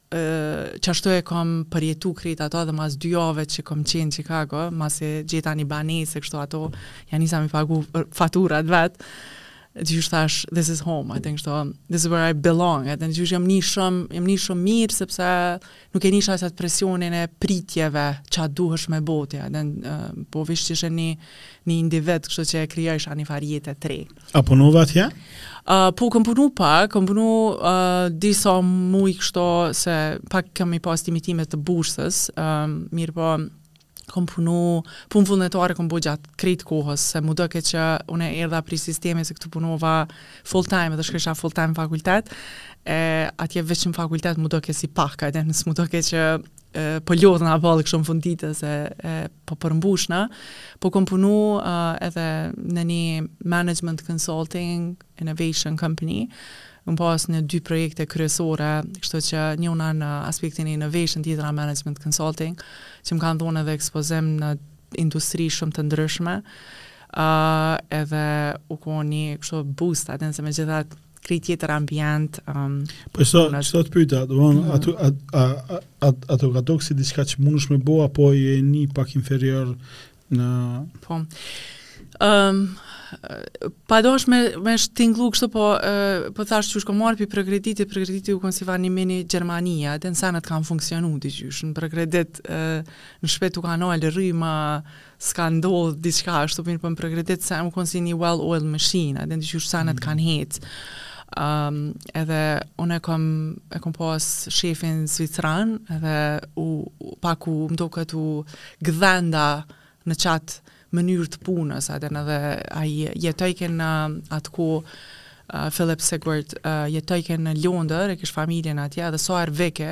Speaker 2: qashtu e kom përjetu krejt ato dhe mas dy jave që kom qenë në Chicago, masi e gjeta një banesë e kështu ato, ja nisa m'i pagu faturat vet, diqysh thash, this is home, I think so, this is where I belong, edhe diqysh jam ni shumë, jam ni shumë mirë, sepse nuk e nijsha atë presionin e pritjeve çka duhesh me bo, edhe në, po veç ishe një, një individ, kështu që e krijojsha njëfarë jete t're.
Speaker 1: A punova atje?
Speaker 2: Uh, po, kom punu pak, kom punu uh, disa muj kështu se pak kom i pas limitimet të bursës, uh, mirëpo, kom punu, punë vullnetare kom bo gjatë krejt kohës, se mu doke që unë erdha prej sistemi se këtu punova full time, dhe shkojsha full time n'fakultet, e atje veç në fakultet mu doke si pak, edhe nëse mu doke që e, po lodhna valë kështu në fund t'ditës e, e po përmbushna, po kom punu edhe në një management consulting innovation company, me pas në dy projekte kryesore, kështu që njëra në aspektin e innovation, tjetra management consulting, që më kanë dhonë edhe ekspozim në industri shumë të ndryshme, uh, edhe u konë një kështu boost, a din se megjithatë krejt tjetër ambient um,
Speaker 1: po sa sa të pyeta do vend mhm. ato ato ato a t'doket si diçka që mundesh me bo apo je ni pak inferior në
Speaker 2: po um, pa dasht me me tingëllu kështu po uh, po thashë që shkova prej ProCredit e ProCredit u kon si një mini Gjermani a din senet kanë funksionu ti qysh në ProCredit uh, në shpi tu kanë nal rryma uh, S'ka ndodh diçka ashtu mirëpo në ProCredit se u konë si një well oil machine, edhe në qysh senet mm. kanë hec. Um, edhe unë e kom, e kom pas shefin zvicran, edhe u, u pak u më doket u gdhenda në qatë mënyrë të punës, a din edhe ai jetojke në atë kohë uh, Philip Sigurd uh, jetojke në Londër, e kish familjen atje, edhe sa herë vike,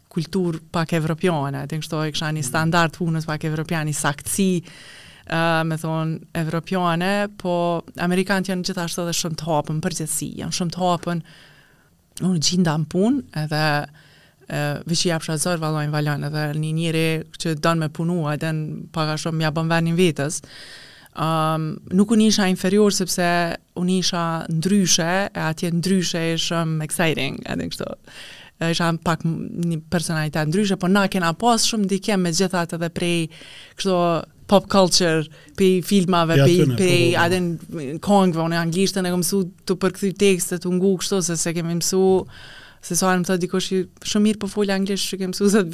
Speaker 2: kulturë pak evropiane, e kështu e kisha një mm. standard të punës pak evropian, një saktësi, uh, me thanë, evropiane, po Amerikanët janë gjithashtu edhe shumë të hapun n'përgjithësi, janë shumë të hapun, u gjinda në punë, edhe uh, veç i japsha zor valon valon, edhe një njeri që don me punu, edhe në pak a shumë me ia bo venin vetes, um, nuk u nisha inferior, sepse Unë isha ndryshe, e atje ndryshe e shumë exciting, edhe në kështu. E isha pak një personalitet ndryshe, po na kena pas shumë ndikim megjithatë edhe prej kështu pop culture, prej filmave,
Speaker 1: prej
Speaker 2: prej
Speaker 1: po,
Speaker 2: po. a din kangve, unë anglishten e kam mësu tu përkthy tekstet, tu ngu kështu se se kemi mësu se sa m'thotë dikush shumë mirë po fol anglisht, që kemi mësu se të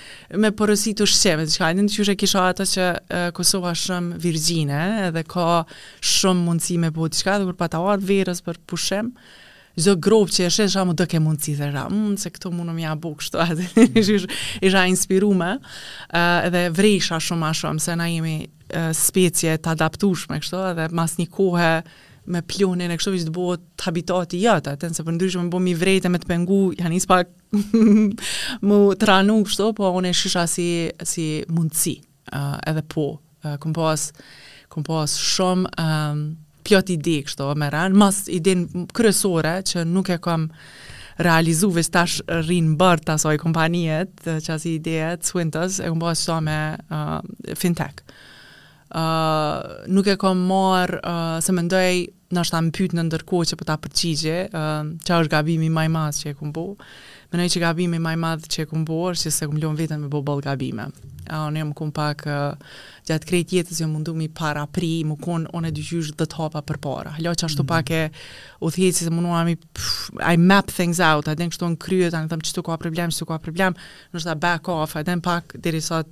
Speaker 2: me porositë ushqim, çka qysh e kisha ata që Kosova është shumë virgjine, edhe ka shumë mundësi me bo diçka, dhe kur pata ardhë verës për pushim, zgrop që e sheh, sa m'u doke mundësi e re, mm, se këtu mun me ia bo kështu, edhe qysh isha inspiru me, edhe vrejsha shumë a shumë, se na jemi specie të adaptushme kështu, edhe mas një kohe, me pluhnin e kështu veç të bëhet habitati yt, a din se përndryshe me bo me i vrejtë me të pengu, janë si pak mu tranu kështu, po unë e shisha si, si mundësi, uh, edhe po, uh, kom pas, kom pas shumë um, plot ide kështu me ren, mas idenë kryesore që nuk e kam realizu veç tash rri n'bord të asaj kompanie, qasaj ideje, Swintos, e kom pas sa me uh, fintech. nuk e kam marr se mendoj ndoshta më pyet në ndërkohë që po ta përgjigji, çfarë është gabimi ma i madh që e kum bë. Mendoj që gabimi ma i madh që e kum bë është që s'e kum lënë veten me bë boll gabime. A unë jam kon pak gjatë krejt jetës jam mundu m'i parapri, me kon unë diqysh do hapa përpara. Hala qashtu mm. pak e u thjej se mundua mi I map things out, a din kështu në krye tani them qtu ka problem, qtu ka problem, ndoshta back off, a din pak deri sot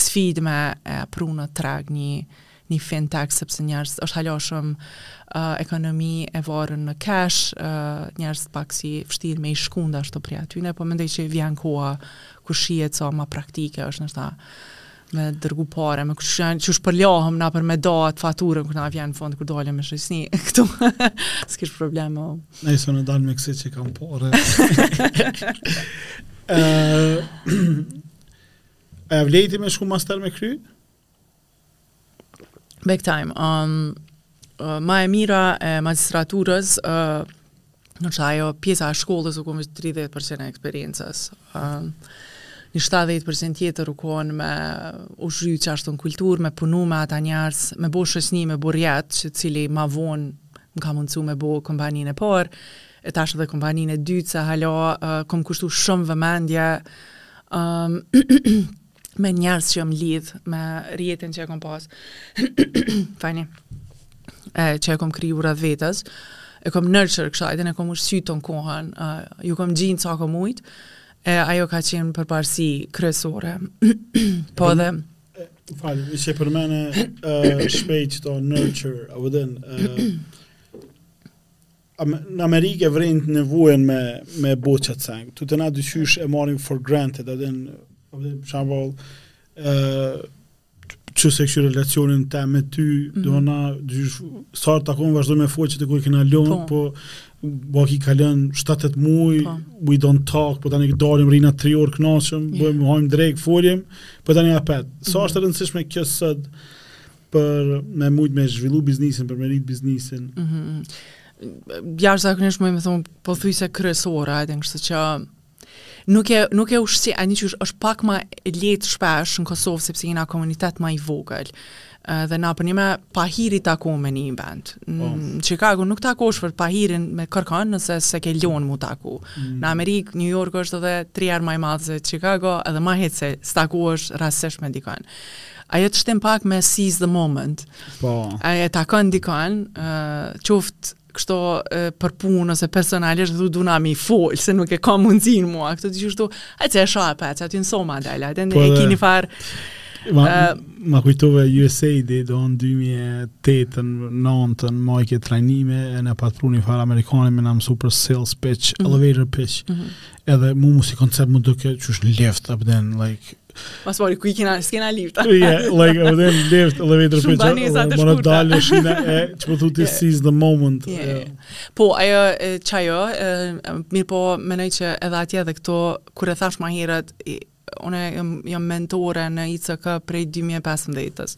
Speaker 2: sfidë me e pru në treg një një fintech sepse njerëz është hala shumë uh, ekonomi e varur në cash, uh, njerëzit pak si vështirë me i shkund ashtu prej atyne, po mendoj që vjen koha kur shihet sa më praktike është ndoshta me dërgu pare, me kush janë qysh përlahem na për me da atë faturën kur na vjen në fund kur dalim me shoqni këtu. S'kish problem.
Speaker 1: Ne iso në dalë me kësi që kanë pare. A ja vlejti me shku master me kry?
Speaker 2: Big time. Um, uh, ma e mira e magistraturës, uh, nashta ajo pjesa e shkollës u konë 30% e eksperiencës. Um, një 70% tjetër u konë me u shkri qashtu në kulturë, me punu me ata njerëz, me bo shoqni, me bo rrjet, që i cili ma vonë më ka mundësu me bo kompaninë e parë, e tash dhe kompaninë e dytë se hala kom kushtu shumë vëmendje um, me njerëz që më lidh me rrjetin që e kom pas. Fani. E që e kom kriju rreth vetes. E kom nurture këshajtin, e kom ushqy ton kohën, uh, ju kom gjinë sa kom mujt. E ajo ka qenë përparësi kryesore. po dhe
Speaker 1: fjalën që e përmende uh, shpejt to nurture, a po din, uh, në Amerikë e vren atë nevojën me, me bo qat sen. Ktu te na diqysh e marrim for granted, a din, a din, shembull, uh, që se kështu relacionin tem me ty, mm -hmm. do na diqysh, sa herë takohna vazhdojmë me fol qaty ku e kena lënë, po, po bajagi kalon 7-8 muaj, po. we don't talk, po tani dalim rrina 3 orë kënaqem, yeah. bëjmë hajmë drekë, folim, po tani apet. Mm -hmm. Sa është e rëndësishme kjo sot, për me mujt me zhvillu biznisin, për me rrit biznisin.
Speaker 2: Mm -hmm. Jashtë zakonisht me thënë, po thuj se kërësora, edhe në kështë që nuk e, nuk e ushqe, a një që është pak ma letë shpesh në Kosovë, sepse jena komunitet ma i vogël dhe na për një me pahiri taku me nejt bashkë. Po. mm, në Chicago nuk takohesh për pahiri me kërkan nëse s'e ke lonë m'u taku. Mm. Në Amerikë, New York është edhe tri herë ma i madh se Chicago edhe ma hiç se s'takohesh rastësisht me dikon. Ajo të shtin pak me seize the moment? Po. A e takon dikon, qoftë kështu për punë ose personalisht du me i fol se nuk e kam mundsinë mua këtë të gjithu ai të shoh apo atë aty në soma dal atë ne po e ke ni far
Speaker 1: ma, ma kujtove USAID do në 2008 nëntën majke trajnime e na pat pru ni far amerikani me na mësu për sales pitch mm -hmm. elevator pitch mm -hmm. edhe mu mu si koncept m'u duke që është në left up then like
Speaker 2: Mos mori ku i kena s'kena lifta.
Speaker 1: yeah, like over them lift elevator pitch. Me na dalë shina e ç'po thotë yeah. seize the moment.
Speaker 2: Yeah. Yeah. Po ajo qajo, mirëpo mendoj që edhe atje edhe këtu kur e thash ma herët unë jam, jam mentore në ICK prej 2015-ës.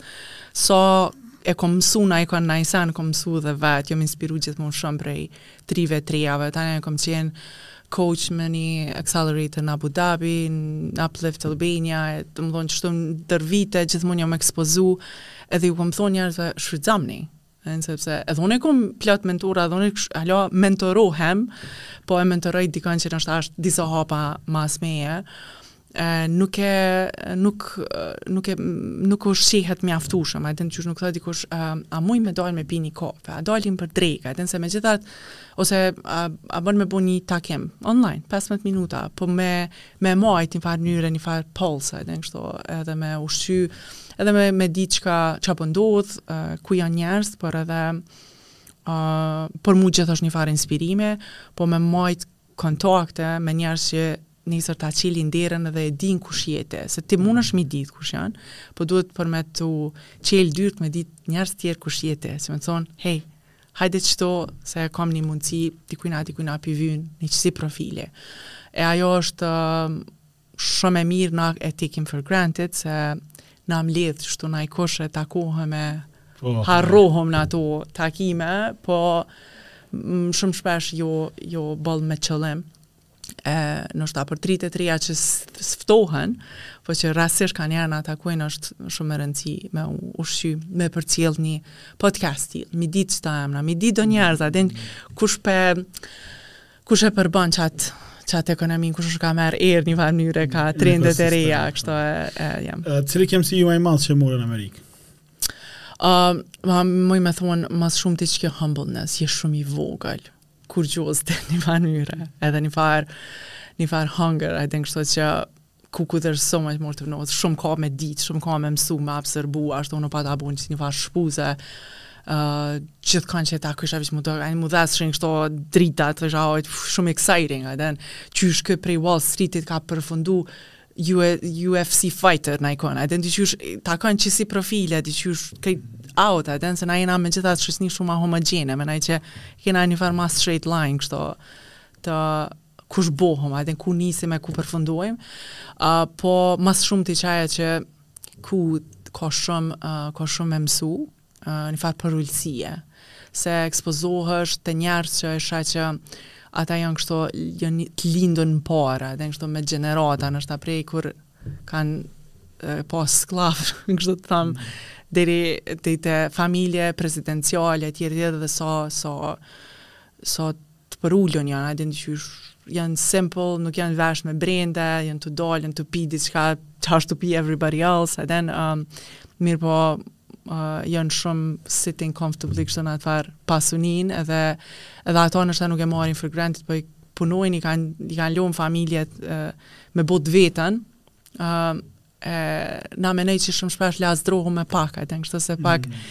Speaker 2: Sa e kom mësu naj kon në ISAN, kom mësu dhe vetë, jam inspiru gjithmonë shumë prej t'rive t'rijave, tani e kom qenë coach me një accelerator në Abu Dhabi, në Uplift Albania, e domethonë qështu ndër vite, gjithmonë jam ekspozu, edhe ju kom thonë njerëzve, shfrytzomni, sepse edhe unë kom plot mentora, edhe unë hala mentorohem, po e mentoroj dikon që noshta asht disa hapa mas meje, nuk e nuk nuk e nuk ushqehet mjaftueshëm, edhe nëse nuk thotë dikush a, a muj me dal me pi ni kafe, a dalim për drekë, edhe nëse megjithatë ose a, a bon me bo një takim online 15 minuta, po me me majt një farë mënyre, një farë pulsi, edhe kështu, edhe m'u ushqy, edhe me me ditë çka çka po ndodh, ku janë njerëz, por edhe ë uh, për mua gjithashtu një farë inspirimi, po me majt kontakte me njerëz që nesër ta qelin derën dhe e din kush je ti, se ti munesh m'i ditë kush janë, po duhet për me t'u qel dyrt me ditë njerëz tjerë kush je ti, që me të thonë, hej, hajde qëtu se e kam një mundësi, dikujna, dikujna p'i vyn, një qësi profili. E ajo është, Shum e mir na e taking for granted se na mledh kshtu naj kush e takohem e
Speaker 1: po.
Speaker 2: harrohem në ato takime, po shumë shpesh jo jo boll me qëllim e noshta për t'ritë t'rijat që sftohen, po që rastësisht kanjëherë na takojnë është shumë me rëndësi me u ushqy, me përcjellë një podcast të tillë, mi ditë qëta emna, mi ditë do njerëz, a din kush pe Kush e përbën qat qat ekonomi kush është kah merr erë një farë mënyre kah trendet e reja kështu e, e jam.
Speaker 1: Uh, cili ke mësimi ma i madh që more në Amerikë?
Speaker 2: Uh, ma, muj me thonë, ma s'shumti qikjo humbleness, je shumë i vogël, kurgjo s'di njëfarë mënyre, edhe një farë, një farë hunger, a din kështu që Ku ku deri sa me mor të vnohet, shumë ka me ditë, shumë ka me mësu, me absorbu, ashtu unë pata u bo një farë shpuze, uh, gjithkënd që e takojsha veç më dojke, m'u ndezshin kështu drita, qysh i thojnë, shumë exciting, a din, që është kë prej Wall Streetit ka përfundu, UFC fighter njoh ikona, a din, të që është, takon qësi profile, të që është këtë out, a din, se na jena megjithatë shoqni shumë a homogene, me menoj që kena një farë ma straight line, kështu, të, kush bohëm, a ku nisim e ku përfundojmë, uh, po ma s'shumti qajo që ku ka shumë, uh, ka shumë me mësu, uh, një farë përulësie, se ekspozohesh te njerëz që e sheh që ata janë kështu janë të lindur në para, dhe kështu me gjenerata, ndoshta prej kur kanë pas skllav, në kështu të thomë, mm. deri te te familje prezidenciale, tjerë tjerë dhe sa, sa, sa të përulur janë, a e dini qysh, janë simple, nuk janë vesh me brende, janë tu dalë, janë tu pi diçka, çka është tu pi everybody else, a din, um, mirëpo, uh, janë shumë sitting comfortably, kështu në atëfar pasunie, edhe, edhe ato ndoshta nuk e marrin for granted, po i punojnë, i kanë, i kanë lonë familjet uh, me bo të veten, uh, edhe na menoj që shumë shpesh na knaqmi me pak, a din se pak mm.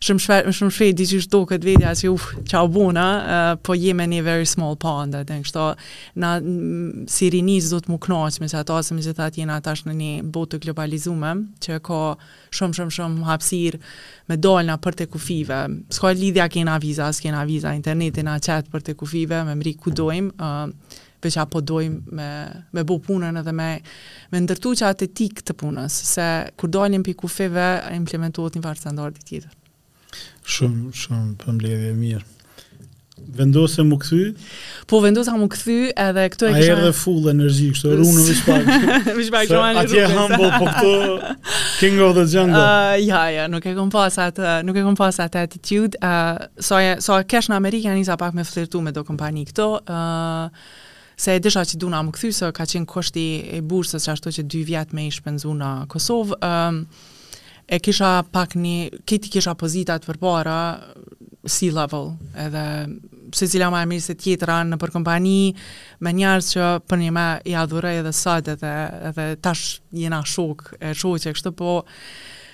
Speaker 2: shumë shpesh shumë shpesh a din qysh duket vetja që uf, çka u bona, uh, po jemi në very small pond, e kështu na si rini s'duhet m'u knaq me qato se megjithatë jena tash në një botë të globalizume që ka shumë shumë shumë hapësir me dalë na përtej kufive. S'ka lidhje kena viza, s'kena viza, interneti na qet përtej kufive, me mri ku dojmë, uh, veq a po dojm me me bo punën edhe me me ndërtu që atë etikë të punës se kur dalim pi kufive implementohet një farë standardi tjetër
Speaker 1: shumë shumë përmbledhje mirë. Vendose m'u kthy?
Speaker 2: Po, vendosa m'u kthy edhe këtu e kështë...
Speaker 1: Erdhe full energji, kështu rrun në veç pak.
Speaker 2: veç pak,
Speaker 1: që
Speaker 2: manë rrunë.
Speaker 1: Atje humble, po këtu, king of the jungle.
Speaker 2: Uh, ja, ja, nuk e kom pas atë, nuk e kom pas atë Attitude, uh, sa, sa kesh në Amerikë, ja nisa pak me flirtu me do kompani këtu, uh, se e disha që duna m'u kthy, se ka qenë kushti e bursës që ashtu që dy vjetë me i shpenzu në Kosovë, uh, e kisha pak një, kti kisha pozitat përpara, C-level, edhe secila ma e mirë se tjetra nëpër kompani, me njerëz që përnime i adhuroj edhe sot edhe, edhe tash jena shokë, e shoqe kështu po,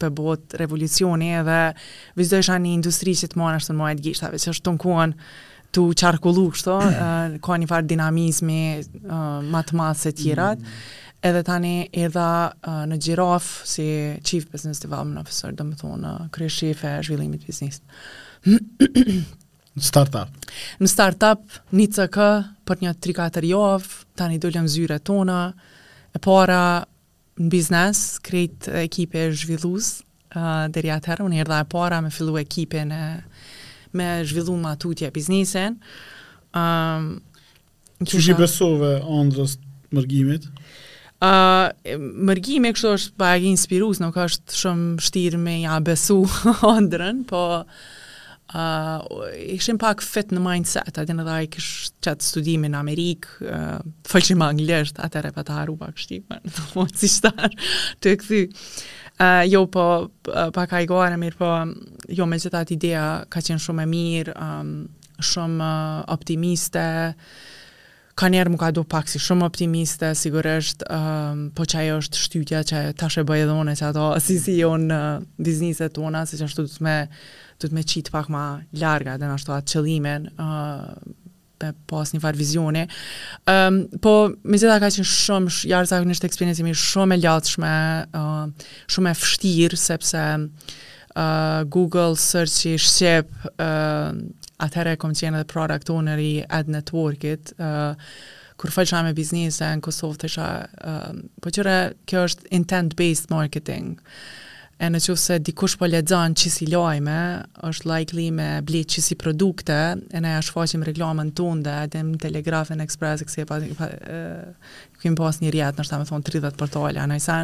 Speaker 2: për bo revolucion edhe veç dojsha një industri që të man ashtu në maje t'gishtave, që ashtu ta man gjakun të qarkullu, kështu, ka një farë dinamizmi ma të madhë se tjerat, mm. edhe tani edhe në Gjirafë si Chief Business Development Officer, domethonë, kryeshefe e zhvillimit t'biznesit.
Speaker 1: Në startup?
Speaker 2: Në startup, në ICK, për një 3-4 javë, tani dolëm n'zyre tona, e para, N'biznes krejt ekipi ish zhvillues deri atëherë. Unë erdha e para me fillu ekipin e me zhvillu ma tutje biznesin. Um,
Speaker 1: Qysh i besove andrrës Mërgimit?
Speaker 2: Uh, Mërgimi kështu është bajagi inspirus, nuk është shumë shtirë me ja besu andrrën, po uh, uh, ishim pak fit në mindset, edhe ai e kish qat studimin në Amerikë, uh, folshim anglisht, atëherë e pata harru pak shqipen, po m'u, siç ta, tu e kthy. Uh, jo, po, uh, pak hajgare, mirëpo, jo, megjithatë idea ka qenë shumë e mirë, um, shumë uh, optimiste, Kanjëherë m'u ka dok pak si shumë optimiste, sigurisht, po qajo është shtytja që tash e bëj edhe unë qato si CEO në bizniset tona, se qashtu duhet me, duhet me qitë pak ma larg edhe qashtu atë qëllimin, me pas një farë vizioni. Um, po, megjithatë ka qenë shumë, jashtëzakonisht eksperiencë shumë e vlefshme, uh, shumë e vështirë, sepse Google search-i shqip, atëherë kom qenë edhe product owner i Ad Network-it, kur folsha me biznese në Kosovë thësha, po kqyre, kjo është intent based marketing, e në qoftë se dikush po lexon qisi lajme, është likely me ble qisi produkte, e ne ja shfaqim reklamën tonde, edhe në Telegraf e në Express, e kështu me radhë, kemi pas një rrjet, domethonë tridhjetë portale, a din, s'e,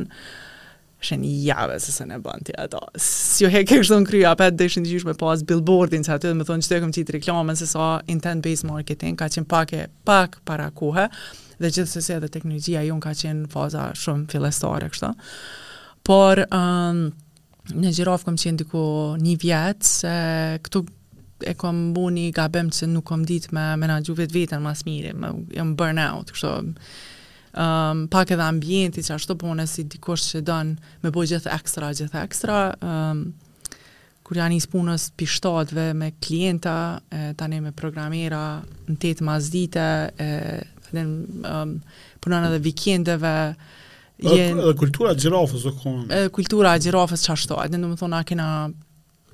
Speaker 2: Shijshin vlerën në ato. S'ju heke kështu në kry, apet dojshin gjith me pas billboardin qaty domethonë që t'e kem qitë reklamën sesa intent-based marketing ka qenë pak e pak para kohë dhe gjithsesi edhe teknologjia jonë ka qenë n'faza shumë filestare kështu. Por um, në Gjirafë kom qenë diku një vjet se këtu e kom bo një gabim që nuk kom ditë me menagju vetveten ma s'miri, me burnout, kështu um, pak edhe ambienti qashtu, po edhe si dikush që don me bo gjith ekstra, gjith ekstra, um, kur ja nis punës pi shtatëve me klienta, e, tani me programera në tetë mas dite, e, tani um, punon edhe vikendeve,
Speaker 1: Dhe, dhe kultura e Gjirafës o konë.
Speaker 2: Kultura e Gjirafës qashtu, edhe domethonë, a kena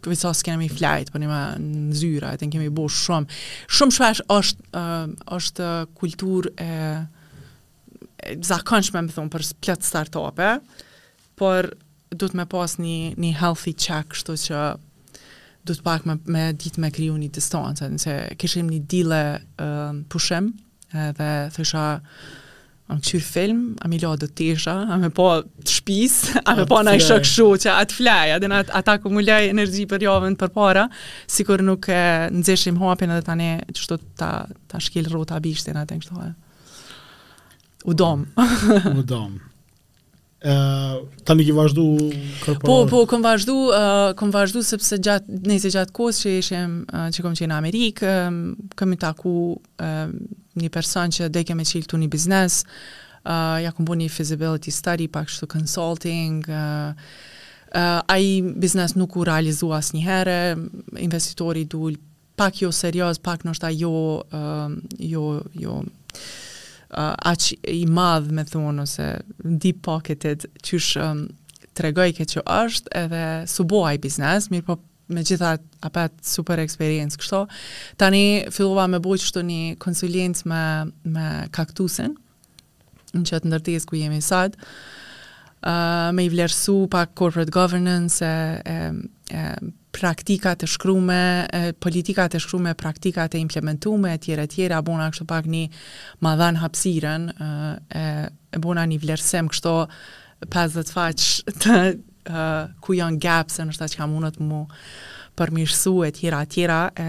Speaker 2: Veç sa s'kena flejt, po n'zyra, atëherë kemi bo shumë. Shumë shpesh është, uh, është kultur e, e zakonshme, me thonë, për plot start-upe, por duhet me pas një, një healthy check, kështu që duhet pak me, me ditë me krijû një distancë, nëse kishim një diell uh, pushim, edhe thojsha, A me kqyr film, a m'i la do tesha, a me pa të shpis, a me pa naj i shok shtu, që ta flej, a din, ta, ta akumuloj energji për javën përpara, sikur nuk e nxejshim hapin edhe tani, qështu ta, ta shkel rrota bishtin, atëherë kështu e. U dom.
Speaker 1: U dom. tani ke vazhdu
Speaker 2: kërpër? Po, po, kom vazhdu, uh, kom vazhdu sepse gjatë, nëse gjatë kohës që ishem, uh, që kom qenë në Amerikë, um, kom taku um, një person që deshke me çil këtu një biznes, uh, ia kom bo një feasibility study, pak shtu consulting, uh, uh, ai biznes nuk u realizu asnjëherë, investitori dul pak jo serioz, pak ndoshta jo jo jo aq i madh me thonë ose deep pocketed qysh um, tregojke që është edhe s'u bo ai biznes, mirëpo megjithatë prapë super eksperiencë kështu. Tani fillova me bo qështu një konsuliencë me, me kaktusin, në qëtë ndërtesë ku jemi sot, uh, me i vlerësu pak corporate governance, e, e, e, praktikat e shkrume, e, politikat e shkrume, praktikat e implementume, e tjere, tjere, a bona kështu pak një madhan hapsiren, e, e bona një vlerësim kështu 50 faqe të e, ku janë gaps, e ndoshta çka mundet m'u përmirësu, e tjera, tjera, e,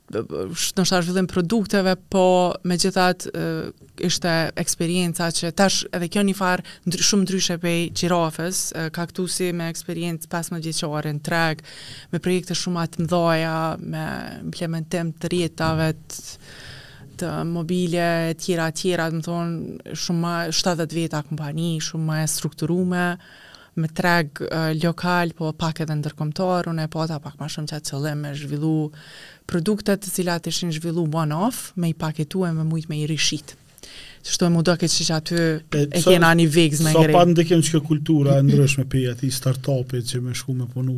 Speaker 2: ndoshta zhvillim i produkteve, po megjithatë ishte eksperienca që tash edhe kjo një farë ndry, shumë ndryshe prej Gjirafës, kaktusi me eksperiencë 15 vjeçare në treg, me projekte shumë të mdhaja, me implementim të rrjetave të, të mobile e tjera tjera, domethënë shumë ma 70 veta kompani, shumë ma e strukturume. me treg lokal, po pak edhe ndërkombëtar, unë e pata pak ma shumë qat qëllim me zhvillu produktet të cilat ishin zhvillu one off, me i paketu e me mujt me i rishit. Qështu e m'u doke që që aty e, e kena një vegz me ngre.
Speaker 1: Sa pat ndikim kjo kultura e ndryshme prej atij startupit që me shku me punu,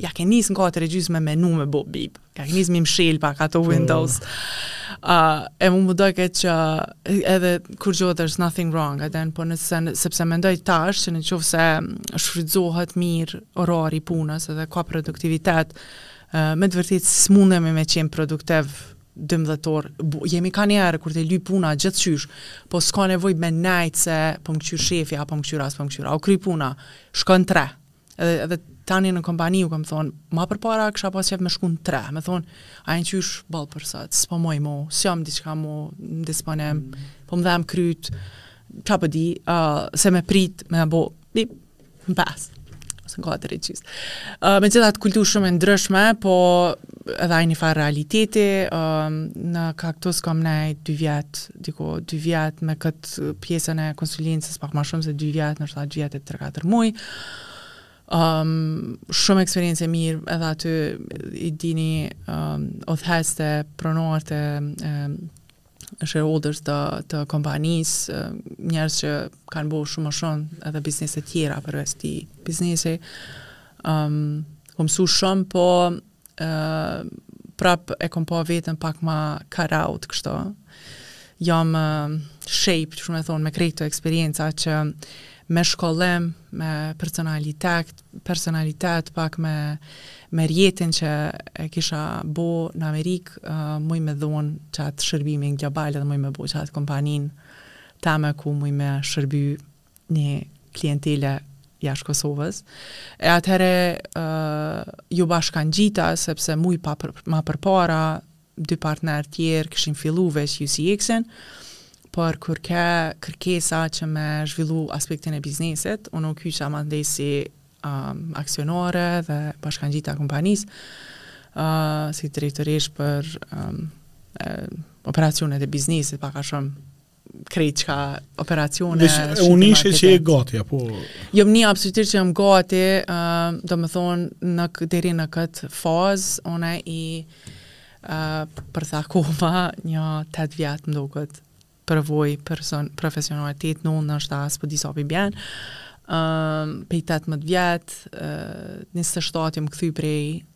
Speaker 2: ja ke nis n' katër e gjysë me menu me bo bib. Ja ke nis me mshel pak ato po. Windows. Uh, e mu më doke që edhe kurgjo there's nothing wrong, edhe në punë se, sepse mendoj tash që në qoftë se shfrytëzohet mirë orari i punës edhe ka produktivitet, uh, me të vërtetë s'mundemi me qenë produktiv 12 orë, jemi kanjëherë kur të lyp puna gjithqysh, po s'ka nevojë me nejtë se po më këqyrë shefi, a po më këqyrë, a s' po më këqyrë, a u kry puna, shko n'tre, edhe, edhe tani në kompani u kam thonë, ma përpara kisha pas qef me shku në tre, me thonë, a e din qysh boll për sot, s'po moj mo, s'jam diqka mo, në disponim, mm. po më dhem kryt, ça po di, uh, se me prit, me bo, di, në pas, ose në katër e qist. Uh, megjithatë kulturë shumë e ndryshme, po edhe ai një farë realiteti, um, në Cacttus kam nej dy vjet, diku, dy vjet me këtë pjesën e konsulencës pak ma shumë se dy vjet, ndoshta dy vjet e tre katër muj. Um, shumë eksperiencë e mirë, edhe aty i dini um, udhëheqësit, pronarët e um, shareholders të kompanisë, njerëz që kanë bërë shumë, shumë edhe biznese tjera përveç atij biznesi. Um, kom mësu shumë, po uh, prap e kom pa vetën pak ma cut out, kështu. Jam uh, shape, domethonë, me krejt këto eksperienca që me shkollim, me personalitet, personalitet pak edhe me rrjetin që e kisha bo në Amerikë, uh, muj me dhonë qat shërbimin global dhe muj me bo qat kompaninë teme ku muj me shërby një klientele jashtë Kosovës. E atëherë uh, iu bashkangjita, sepse muj pak për, ma përpara dy partnerë tjerë kishin fillu veç UCX-in, por u kërke, kërkesa që me zhvillu aspektin e biznesit, unë u kyça mandej si um, aksionare dhe iu bashkangjita kompanisë, uh, si drejtorish për um, operacionet e biznesit, pak a shumë krejt çka operacione
Speaker 1: Veç, e ndjeje që je gati apo
Speaker 2: jo, mo absolutisht që jam gati uh, domethonë deri në këtë fazë unë i uh, pothuaj kom nja 8 vjet më duket përvojë person, profesionale tetë nëntë se s'po di sa po bjen uh, prej 18 vjet uh, 27 jam këthy prej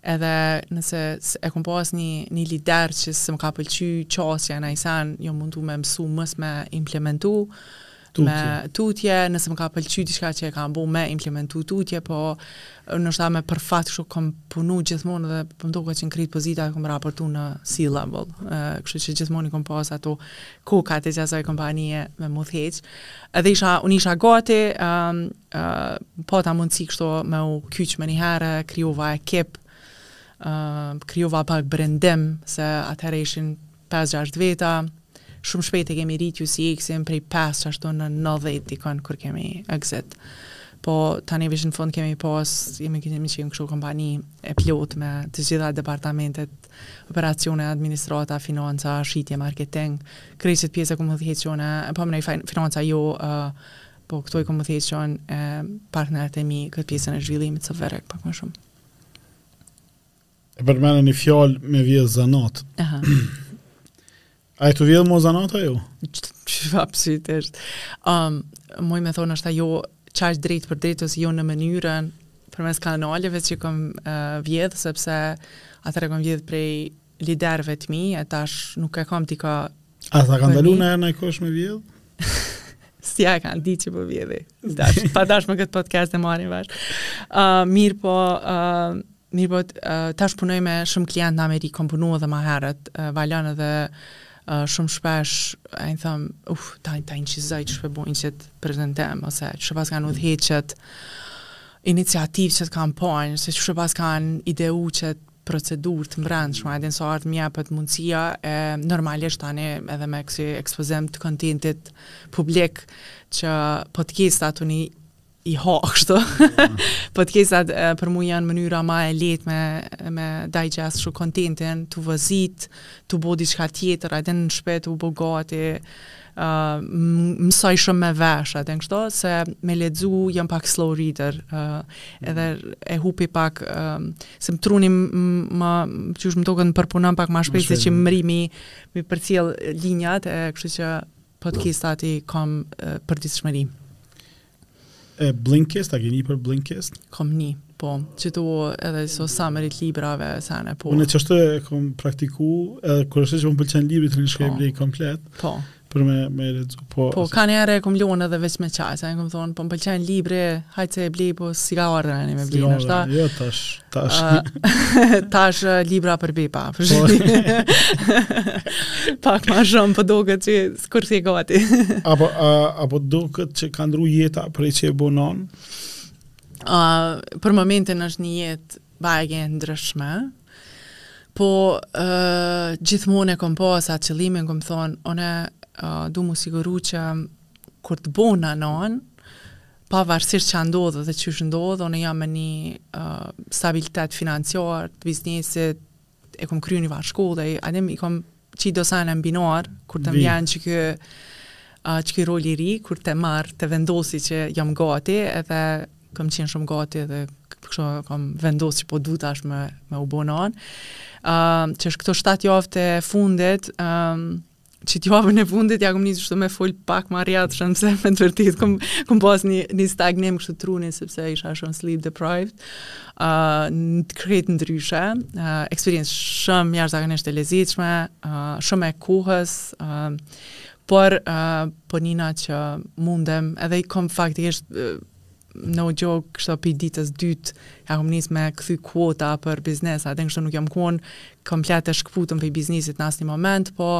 Speaker 2: Edhe nëse e kom pas një, një lider që s'më ka pëlqy qasja ni sen, jom mundu me mësu mos me implementu, tutje. me tutje, nëse më ka pëlqy diçka që e ka bo me implementu tutje, po ndoshta për fat kështu kom punu gjithmonë dhe pothuj që në krejt pozitat kom raportu në C-level, kështu që gjithmonë i kom pas ato kokat e qasaj kompanije me m'udhëheq, Edhe isha, unë isha gati, um, uh, pata mundësi kështu me u kyqë menjëherë, krijova ekip, uh, krijova pak brendin, se atëherë ishin 5-6 veta, shumë shpejt e kemi rrit UCX-in prej 5 ashtu në 90 dikun kur kemi exit. Po tani veç në fund kemi pas, jemi kemi qenë kështu kompani e plot me të gjitha departamentet Operacione, administrata, financa, shitje, marketing, krejt qëtë pjesë e kom udhëheq unë, po menoj financa jo, po këto i kom udhëheq unë, partnerët e mi këtë pjesën e zhvillimit softverik, pak më shumë.
Speaker 1: E përmende një fjalë me vjedhë zanat. Aha. A e të vjedhë mua zanat a jo?
Speaker 2: Çfa pësit është. Um, Muj me thonë është ajo qashtu drejtpërdrejt ose jo në mënyrën përmes kanaleve që kom uh, vjedhë, sepse atër e kom vjedhë prej liderëve të mi, e tash nuk e kom t'i ka...
Speaker 1: A t'ka ndalu najkush me
Speaker 2: vjedhë? S'e kanë dit që po vjedhi. Dash, pa dash me këtë podcast e marrin vesh. Uh, mirëpo, uh, Mirëpo, tash punoj me shumë klientë në Amerikë, kom punu edhe ma herët, Valon edhe shumë shpesh e thom, uf, ta ta inçizoj qysh po e bon qët prezentim ose qysh e paskan udhëheq qët iniciativë, qët kampanjë, ose qysh e paskan ideu qët procedurë të mbrendshme, edhe sa herë m'jepet mundësia e normalisht tani edhe me kësi ekspozim të kontentit publik që podcast-at unë i ha kështu. Podcastat për mua janë mënyra ma e lehtë me me digest shu kontentin, tu vozit, tu bo diçka tjetër, atë në shpi tu u bo gati. ë uh, mësoj shumë me vesh atë kështu se me lexu jam pak slow reader ë uh, edhe e hupi pak uh, se më truni qysh më duket përpunon pak më shpejt se që mrrij m'i përcjell linjat e kështu që Podcastat i kam përditshmëri.
Speaker 1: E Blinkist, a ke ni për Blinkist?
Speaker 2: Kom ni, po, qëto edhe si summary t'librave, sene, po.
Speaker 1: Unë qysh e kom praktiku, edhe kur është që më pëlqen libri tani shkoj
Speaker 2: po.
Speaker 1: komplet.
Speaker 2: Po
Speaker 1: për me me lexu. Po,
Speaker 2: po kanëherë kom lonë edhe veç me qaq, se kom thonë, po m'pëlqen libri, hajt se e blej, po s'i ka ardhur tani me blej, është.
Speaker 1: Jo tash. Tash.
Speaker 2: Uh, tash uh, libra për beba. Pak ma shumë për po doket që kurrë s'je gati.
Speaker 1: apo, uh, apo doket që ka ndrru jeta prej që u bone nonë?
Speaker 2: Uh, për momentin është një jetë bajagi ndryshme. Po, uh, gjithmonë e kom pasë qëllimin kom thonë, unë uh du m'u siguru që kur të bohna nonë, Pavarësisht çka ndodh dhe qysh ndodh, unë jam me një uh, stabilitet financiar të biznesit, e kom kry një farë shkolle, e adim i kom qit do sene n'binarë, kur të m'vjen qeky uh, qeky rol i ri, kur të marr të vendosi që jam gati, edhe kom qenë shumë gati dhe kështu kom vendos që po du tash me me u bo nonë. Ëm um, që është këto 7 javët e fundit, ëm um, qët javën e fundit, ja kom nis kshtu me fol pak ma rrjedhshëm, se me të vërtetë, kom, kom pas një, një stagnim kështu truni, sepse isha shumë sleep deprived, uh, krejt ndryshe, uh, eksperiencë shumë jashtëzakonisht e lezetshme, uh, shumë e kohës, uh, por uh, po nina që mundem, edhe i kom faktikisht, uh, no joke, kështu pi ditës dytë, ja kom nis me kthy kuota për biznes, atë kështu nuk jam kon komplet e shkëputme pi biznesit në asnjë moment, po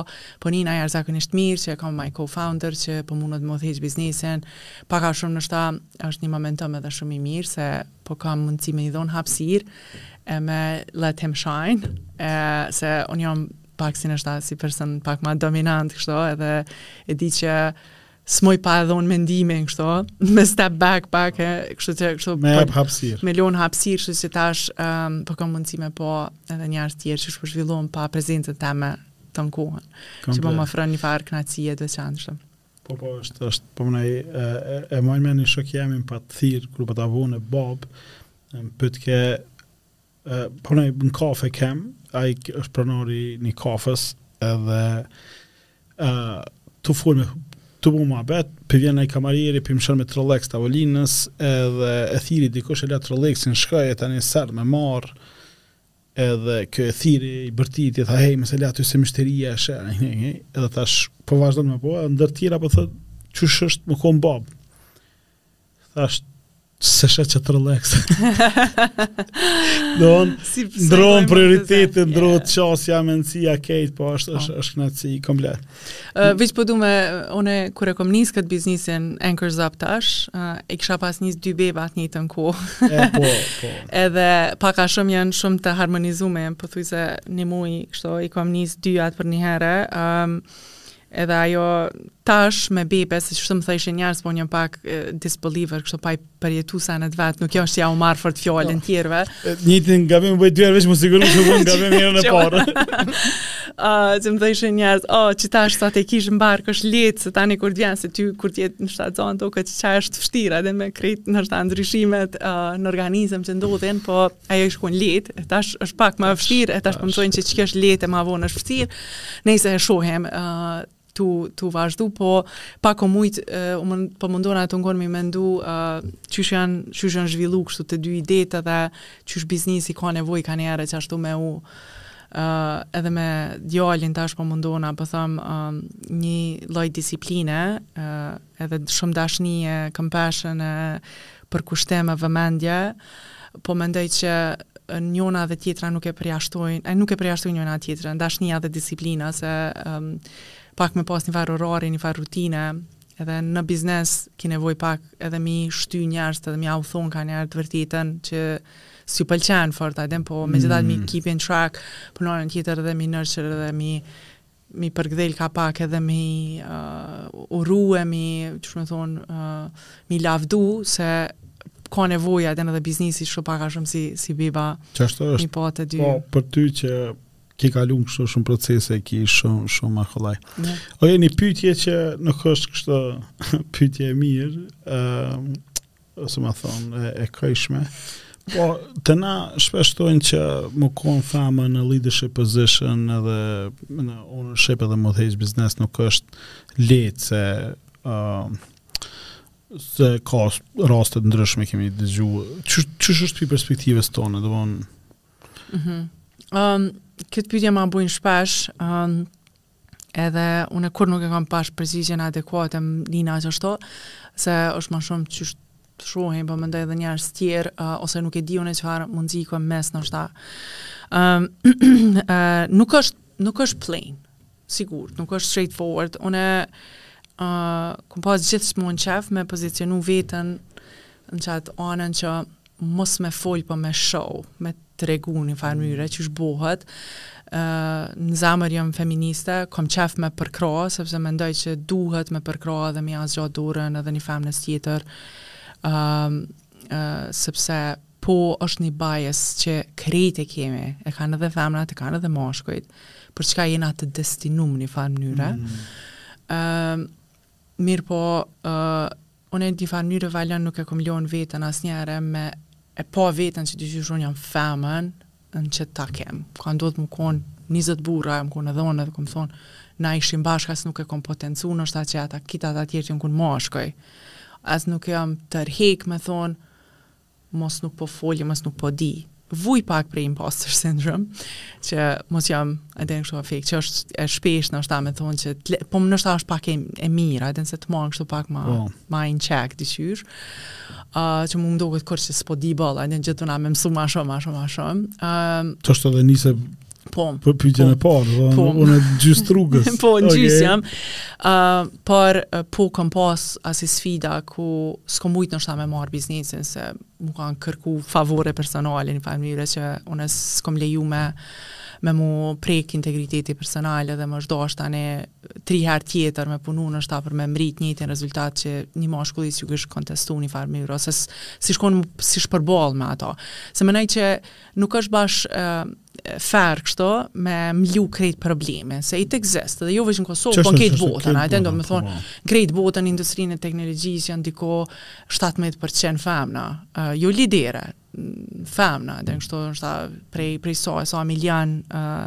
Speaker 2: po nina jashtëzakonisht mirë që e kam my co-founder që po mundot me udhëheq biznesin. Pak a shumë ndoshta është një momentum edhe shumë i mirë se po kam mundësi me i dhon hapësirë e me let him shine, e, se unë jam pak si ndoshta si person pak më dominant kështu edhe e di që S'muj pa e dhon mendimin kështu, me step back pak, e, kështu që
Speaker 1: me lon hapësirë.
Speaker 2: Me lon hapësirë, kështu që tash um, po kam mundësi me pa edhe njerëz të tjerë që po zhvillohen pa prezencën teme tan kohën. Që po më ofron një farë kënaqësie të veçantë.
Speaker 1: Po po është është po më e e më me një shok i jemi m'pat thirr kur pata u bo babë, më pytke po në një kafe kem, ai është pronari i një kafes edhe ë uh, tu fol e tu bo muhabet, po vjen ai kamarieri, po i mshon me truleks tavolinës, edhe e thirri dikush e la truleksin, shkoi e tani s'erdh me marr. Edhe ky e thirri i bërtiti, tha hej, mos e le aty se myshteria e sheh, edhe tash po vazhdon me mu, ndër tjera po thot, qysh është me kon babë. Thashë, s'e sheh qat truleks. Domethënë
Speaker 2: si
Speaker 1: ndrrojnë prioritetet, ndrron
Speaker 2: yeah.
Speaker 1: qasja, mendësia, krejt, po është, po. është, është knaqësi komplet.
Speaker 2: Uh, Veç po du me, une, kur e kom nis këtë biznesin Anchors Up tash, uh, e kisha pas nis dy bebat në të njëjtën kohë.
Speaker 1: e, po, po.
Speaker 2: Edhe pak a shumë janë shumë të harmonizume, pothuajse një muj, kështu, i kom nis dyjat përnjëherë. Um, Edhe ajo tash me bebe, se qysh më thojshin njerëz, po jam pak e, disbeliever, kështu pa i përjetu senet vetë, nuk jo që jau marr fort fjalën
Speaker 1: no.
Speaker 2: tjerve.
Speaker 1: Njëjtin gabim e bëj dy herë, veç me u siguru që bëna gabim herën e parë.
Speaker 2: uh, që më thojshin njerëz, o, oh, qetash sa ta kish në bark, është lehtë, se tani kur të vjen, se ty kur të jesh shtatzënë, të doket që është vështirë, dhe me krejt ndoshta ndryshimet uh, në organizëm që ndodhin, po ajo ish kon lehtë, e tash është pak më e vështirë, e tash po më thojnë që qikjo është lehtë e më vonë është vështirë. Nejse e shohim, ë uh, tu tu vazhdu, po pa komujt uh, u mund po mundona tan kohën me mendu ë uh, qysh janë qysh janë zhvillu kështu të dy idetë dhe qysh biznesi ka nevojë kanjëherë qashtu me u ë uh, edhe me djalin tash po mundona, po them uh, një lloj disipline, ë uh, Edhe shumë dashni e compassion e përkushtim e vëmendje, po mendoj që njona dhe tjetra nuk e përjashtojnë, e nuk e përjashtojnë njona tjetrën, dashnia dhe disiplina, se um, pak me pas një farë orari, një farë rutine, edhe në biznes ki nevojë pak edhe mi shty njerëz edhe me jau thonë kanjëherë të vërtetën që s'i pëlqen fort e di, po mm. megjithatë mi mm. keep in track po n'anën tjetër edhe mi nërqër edhe mi mi përkdhel ka pak edhe mi uh, uru e mi, që me thonë, uh, mi lavdu, se ka nevojë edhe ende biznesi shumë pak a shumë si, si beba.
Speaker 1: Qashtu është, po, të dy. po për ty që ki kalu kështu shumë procese, ki shumë, shumë ma kollaj. Mm. Okej, një pytje që nuk është kështu pytje e mirë, uh, Ose ma thonë, e, e këndshme. Po, tash shpesh thojnë që me konë femën në leadership position edhe në ownership edhe me udhëheq biznes nuk është lehtë se uh, se ka raste të ndryshme kemi dëgju që, qysh është prej perspektivës tonde Valon mm
Speaker 2: -hmm. um, këtë pytje ma bujnë shpesh um, Edhe unë kur nuk e kam pas përgjigjen adekuate ndoshta, se është ma shumë qysh të shohin, po mendoj edhe njerëz të tjerë uh, ose nuk e di unë çfarë mundsi ke mes ndoshta. Ëm um, uh, nuk është nuk është plain. Sigur, nuk është straight forward. Unë ë uh, kom pas gjithmonë qef me pozicionu veten në qat anën që mos me fol po me show, me tregu në një farë mm. mënyre qysh bohet. ë në zemër jom feministe, kom qef me përkrah sepse mendoj që duhet me përkrah dhe me ia zgjat dorën edhe një femnës tjetër. ë ë sepse po është një bias që krejt e kemi, e kanë edhe femnat, e kanë edhe meshkujt, për çka jena të destinum n'një farë mënyre. Mm. ë Mirëpo, ë, unë në njëfar mënyre Valon nuk e kom lon veten asnjë herë me e pa veten që dyqysh unë jam femën në qëtë takim. Ka ndodhë me konë 20 burra, jam konë edhe unë edhe kom thonë, na ishim bashkë, as nuk e kom potencu, ndoshta që ata, krejt ata tjerët janë konë meshkuj. As nuk jam tërheq me thonë, mos nuk po foli, mos nuk po di. Vuj pak prej imposter syndrome, që mos jam edhe unë kështu aftë, që është e shpesh ndoshta me thonë që, tle, po ndoshta është pak e, e mirë, edhe nëse të man kështu pak ma, oh. ma in check, diqysh, uh, që mu më doket kurr që s'po di boll, edhe më shtyn me mësu ma shumë, ma shumë, ma shumë. Uh,
Speaker 1: që është edhe njëse
Speaker 2: Po.
Speaker 1: Për pyetjen po. e parë, do po. unë gjys rrugës.
Speaker 2: po, okay. gjys jam. Ë, uh, por uh, po kam pas asi sfida ku s'kam mujt noshta me marr biznesin se më kanë kërku favore personale në familje që unë s'kam leju me me m'u prek integriteti personal dhe m'është dasht tani tri herë tjetër me punu noshta për me mrit njëjtin rezultat që një mashkull që e kish kontestu një farë mënyre, ose si shkon si shpërbol me ato. Se me noj që uh, Nuk është bash fair kështu me mlu krejt problemin, se it exists, dhe jo veç në Kosovë, po në krejt botën, a, IT-n domethënë, po. n'krejt botën n'industrinë e teknologjisë janë diku 17% femna, uh, jo lidere, femna, dhe noshta është prej, prej sa, sa milion uh,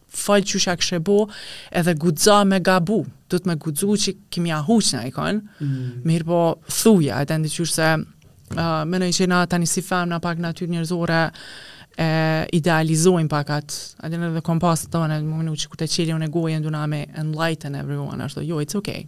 Speaker 2: fol qysh ja kishe bo, edhe guxo me gabu, duhet me guxu që me ia huq nganiherë, mm. mirë po thuja, a e din qysh se, uh, menoj që na tani si femna pak natyrë njerëzore, e idealizojmë pak atë, atë edhe kompasin tonë, me menu që kur të çeli unë gojën, du na me enlighten everyone, ashtu, jo, it's okay,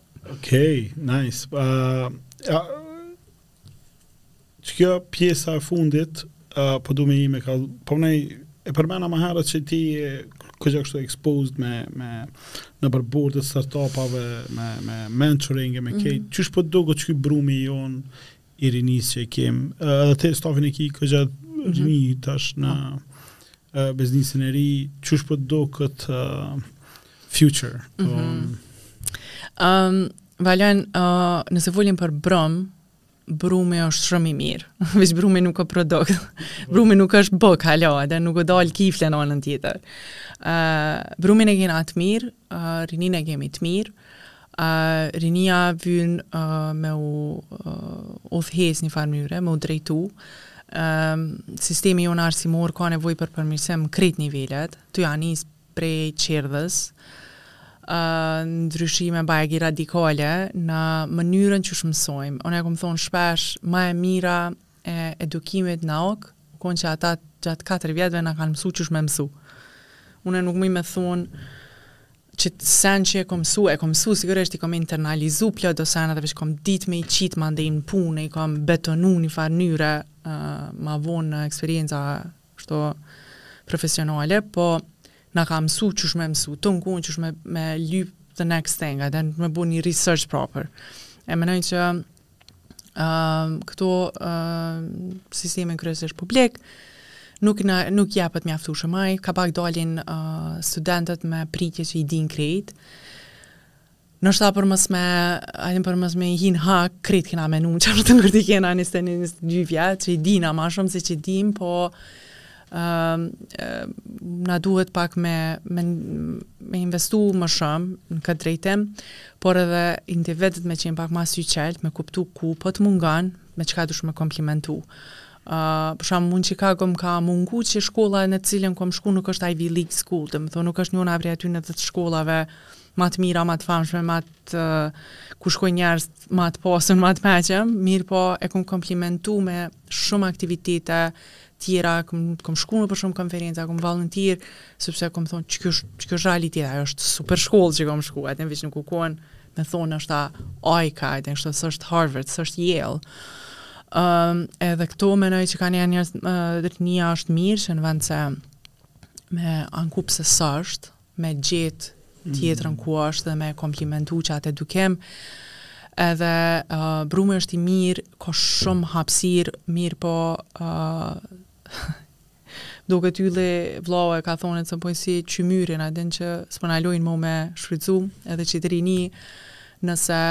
Speaker 2: Okay,
Speaker 1: nice. Uh, uh, qe kjo pjesa e fundit, uh, po du me, me, kah po e ni, e përmena ma herët që ti je kogja kështu exposed me, me nëpër borde t'startupave, me, me mentoring e me mm -hmm. krejt, qysh po t'doket qiky brumi jonë i rinisë që e kem, edhe te stafin e ki kogja mhm. rini tash në uh, biznesin e ri, qysh po t'doket uh, future? Mm -hmm. um,
Speaker 2: Valon, uh, nëse folim për brum, brumi është shumë i mirë. Veç brumi nuk ka produkt. brumi nuk është bukë hala, edhe nuk o dalë kifle në anën tjetër. Uh, brumi e kena të mirë, rininë e kemi të mirë, rinia vyn me u udhëhes një farë mënyre, me u drejtu, sistemi jonë arsimor ka nevojë për përmirësim n'krejt nivelet, tu ja nis prej çerdhes, ndryshime bajegi radikale në mënyrën qysh mësojmë. Unë e kom thonë shpesh, ma e mira e edukimit n'AUK u kon që ata gjatë katër vjetëve na kanë mësu qysh me mësu. Unë nuk muj me thonë qit sen që e kom mësu, e kom mësu, sigurisht i kom internalizu plot do sene edhe veç kom ditë me i qitë mandej në punë, i kom betonu një farë mënyre uh, ma vonë në eksperienca ashtu profesionale, po na kanë mësu qysh me mësu, a din, kështu qysh me, me lypë the next thing, edhe me bo një research proper. E menoj që këtu n'sistemin kryesisht publik, nuk na nuk jepet mjaftueshëm ajo, ka pak dalin uh, studentët me pritje që i din krejt. Noshta për mos me, a din për mos me i hi n'hak, krejt kena menu që t'ngratit kena njëzet e dy vjet, që i dina ma shumë se që i dim, po na duhet pak me, me, me investu më shumë në këtë drejtim, por edhe individet me qenë pak ma syçelë, me kuptu ku po të mungan, me çka dush me komplimentu. Uh, për shembull mu çka m'ka mungu që shkolla në cilën kom shku nuk është Ivy League School, dhe me thonë nuk është njona prej atyne tetë shkollave ma të mira, ma të famshme, ma të uh, ku shkojnë njerëz ma të pasun, ma të mençëm, mirëpo e kom komplimentu me shumë aktivitete tjera, kom, kom shku nëpër shumë konferenca, kom volunteer, sepse kom thonë, që kjo, që kjo është realiteti, ajo është super shkollë që kom shku, edhe veç nuk u kon, me thonë ashtu te ajka, atë në kështu, s'është Harvard, s'është Yale. Um, edhe këto menoj që ka një njerëz, uh, është mirë që në vend se m'u anku pse s'është, me gjet tjetrën ku është dhe me e komplimentu qat edukim edhe uh, brumi është i mirë ka shumë hapsirë mirëpo uh, do këtë Ylli vllau e ka thonë se po si qymyrin a din që s'po na lojnë mo me shfrytzu edhe qit rini nëse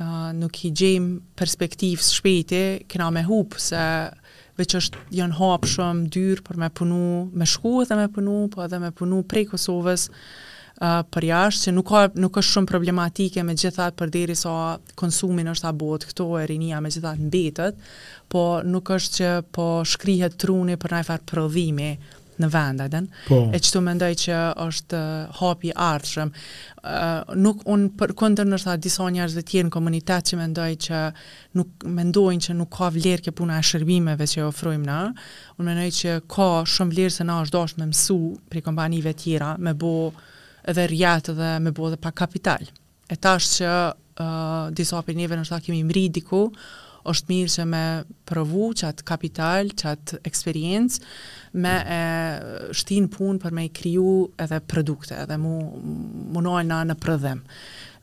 Speaker 2: uh, nuk i gjejmë perspektivë shpejti kena me hupë se uh, veç është janë hapë shumë dyer për me punu, me shku edhe me punu, po edhe me punu prej Kosovës uh, për jashtë, që nuk, ka, nuk është shumë problematike megjithatë përderisa konsumin është tu e bo këto e rinia megjithatë mbetet, po nuk është që po shkrihet truni për najfarë prodhimi, në vend, a din? Po. E qëtu mendoj që është hapi i ardhshëm. Uh, nuk unë përkundër nashta disa njerëzve tjerë në komunitet që mendoj që nuk mendojnë që nuk ka vlerë kjo puna e shërbimeve që ofrojmë na, unë mendoj që ka shumë vlerë se na është dashtë me mësu prej kompanive tjera, me bo edhe rrjet dhe me bo edhe pak kapital. E tash që disa prej neve ndoshta kemi mrri diku, është mirë që me provu qat kapital, qat eksperiencë, me e shti n'punë për me i kriju edhe produkte, edhe mu, munona në prodhim.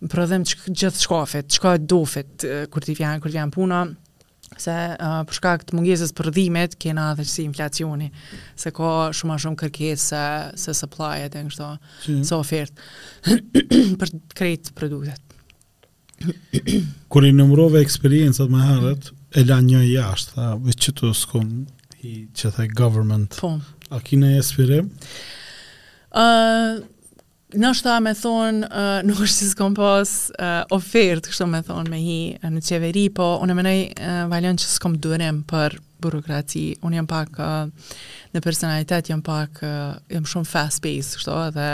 Speaker 2: Në prodhim gjithçkafit, çkadofit, kur t'i vjen, kur t'i vjen puna, se uh, për shkak të mungesës së prodhimit kena edhe si inflacioni, se ka shumë ma shumë kërkesë se se supply atë kështu, si. se ofertë për krejt produktet.
Speaker 1: Kur i numërove eksperiencat më herët, e le një jashtë, tha, vetë që të skon i që the government.
Speaker 2: Po.
Speaker 1: A ki në aspirim?
Speaker 2: Uh, Ndoshta me thonë, uh, nuk është që s'kom pas uh, ofertë, kështu me thonë, me hi në qeveri, po unë menoj, uh, vallahin që s'kom durim për burokraci. Unë jam pak, uh, në personalitet jam pak, uh, jam shumë fast-paced, kështu, dhe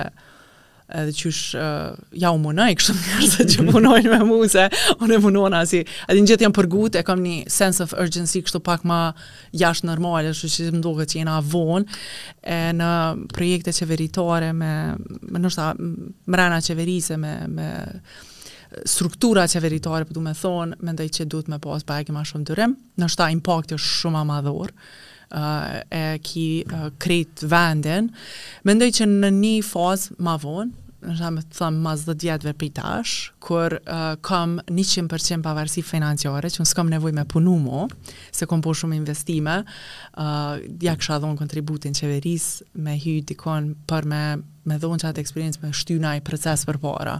Speaker 2: edhe qysh uh, jau munoj kështu njerëzit që punojnë me mua se unë e munona si edhe gjithë jam përgut e kam një sense of urgency kështu pak më jashtë normale, kështu që më duket që jena vonë, e në projekte qeveritare me me ndoshta mrena qeverisë me me struktura qeveritare, po du me thonë, mendoj që duhet me pas pak më shumë durim. Ndoshta impakti është shumë ma madhor uh, e ki uh, krejt vendin. Mendoj që në një fazë ma vonë, ndoshta me të thonë mas dhjetë vjetve prej tash, kur uh, kam 100% pavarësi financiare, që s'kam nevoj me punu mo, se kom bo shumë investime, uh, ja kësha dhonë kontributin qeverisë me hy dikun për me, me dhonë qatë eksperiencë me shty naj proces përpara.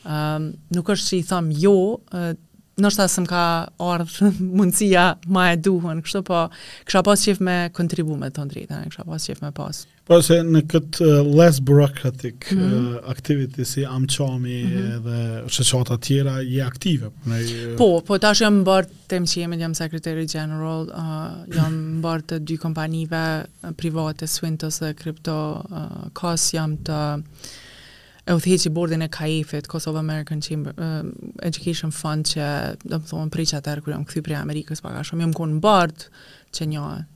Speaker 2: Um, nuk është që i thom jo, uh, ndoshta s'më ka ardhë mundësia ma e duhun, kështu, po, kësha pas qejf me kontribu me thonë të drejtën, kësha pas qejf me pas.
Speaker 1: Po se në këtë less bureaucratic mm -hmm. uh, activity si AmCham-i mm -hmm. dhe shoqata të tjera je aktive. Po,
Speaker 2: ne, po, po tash jam n'bord të AmCham-it, jam secretary general, uh, jam n'bord të dy kompanive private Swintos dhe Crypto uh, Cos jam tu e udhëheq bordin e KAEF-it, Kosovo American Chamber, uh, Education Fund, që domethonë prej qatherë kur jam kthy prej Amerikës, pak a shumë, jam konë në bord që një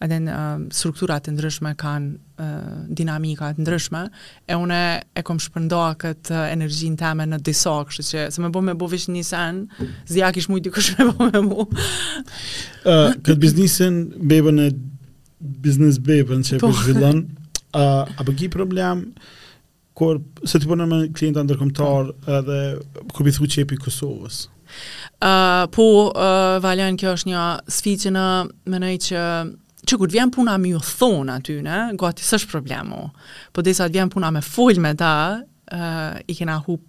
Speaker 2: edhe në strukturat e ndryshme kanë dinamika të ndryshme, e une e kom shpërnda këtë energjinë teme në disa, kështu që se me bo me bo veç një sen, s'ia kish mujt dikush me bo me mu.
Speaker 1: uh, këtë biznesin, bebën e biznes bebën që e po. po zhvillon, uh, a po ki problem Kurse ti punon me klienta ndërkombëtarë po. edhe kur i thu që je pi Kosovës.
Speaker 2: Uh, po uh, Valen kjo është një sfidë që unë mendoj që që kur vjen puna me ju thonë atyne, gati s'është problemu. Po derisa të vjen puna me fol me ta, uh, i kena hup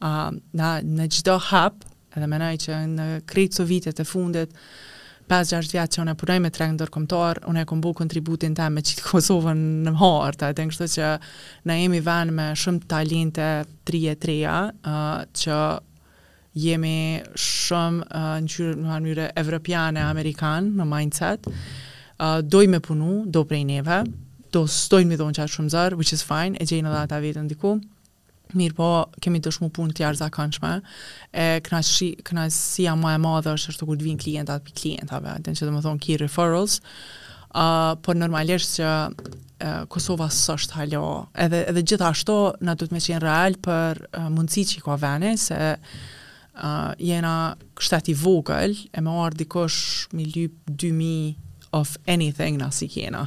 Speaker 2: na në çdo hap, edhe menoj që në krejt këto vitet e fundit, 5-6 vjet që unë punoj me treg ndërkombëtar, unë e kam bërë kontributin tim me qit Kosovën në hartë, edhe kështu që na jemi ven me shumë talente të ri e të reja, uh, që jemi shumë uh, në qyrë në mënyrë evropiane, amerikane, në mindset, uh, doj me punu, do prej neve, do s'dojnë me i dhonë qatë shumë zërë, which is fine, e gjejnë edhe ata veten diku, Mirëpo, kemi dëshmu punë të jashtëzakonshme, e kënaqësi, kënaqësia ma e madhe është ashtu kur të vinë klientat prej klientave, dhe që domethonë ki referrals, uh, por normalisht që uh, Kosova s'është halo, edhe, edhe gjithashtu na duhet me qenë real për uh, mundësi që i ka veni, se uh, jena shtet i vogël, e me ardhë dikush me i lypë 2000 of anything na s'i
Speaker 1: kena.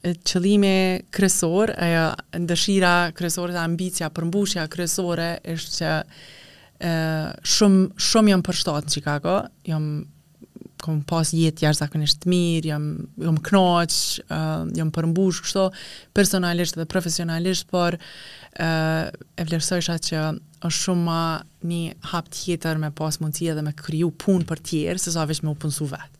Speaker 1: Qëllimi kryesor, ajo dëshira kryesore dhe
Speaker 2: ambicia, përmbushja kryesore është që shumë shumë jam përshtatë në Chicago, jam kom pas jetë jashtëzakonisht të mirë, jam jam kënaq, uh, jam përmbush kështu personalisht dhe profesionalisht, por uh, e vlerësojsha që është shumë ma një hap tjetër me pas mundësi edhe me kriju punë për tjerë, sesa veç me u punësu vetë.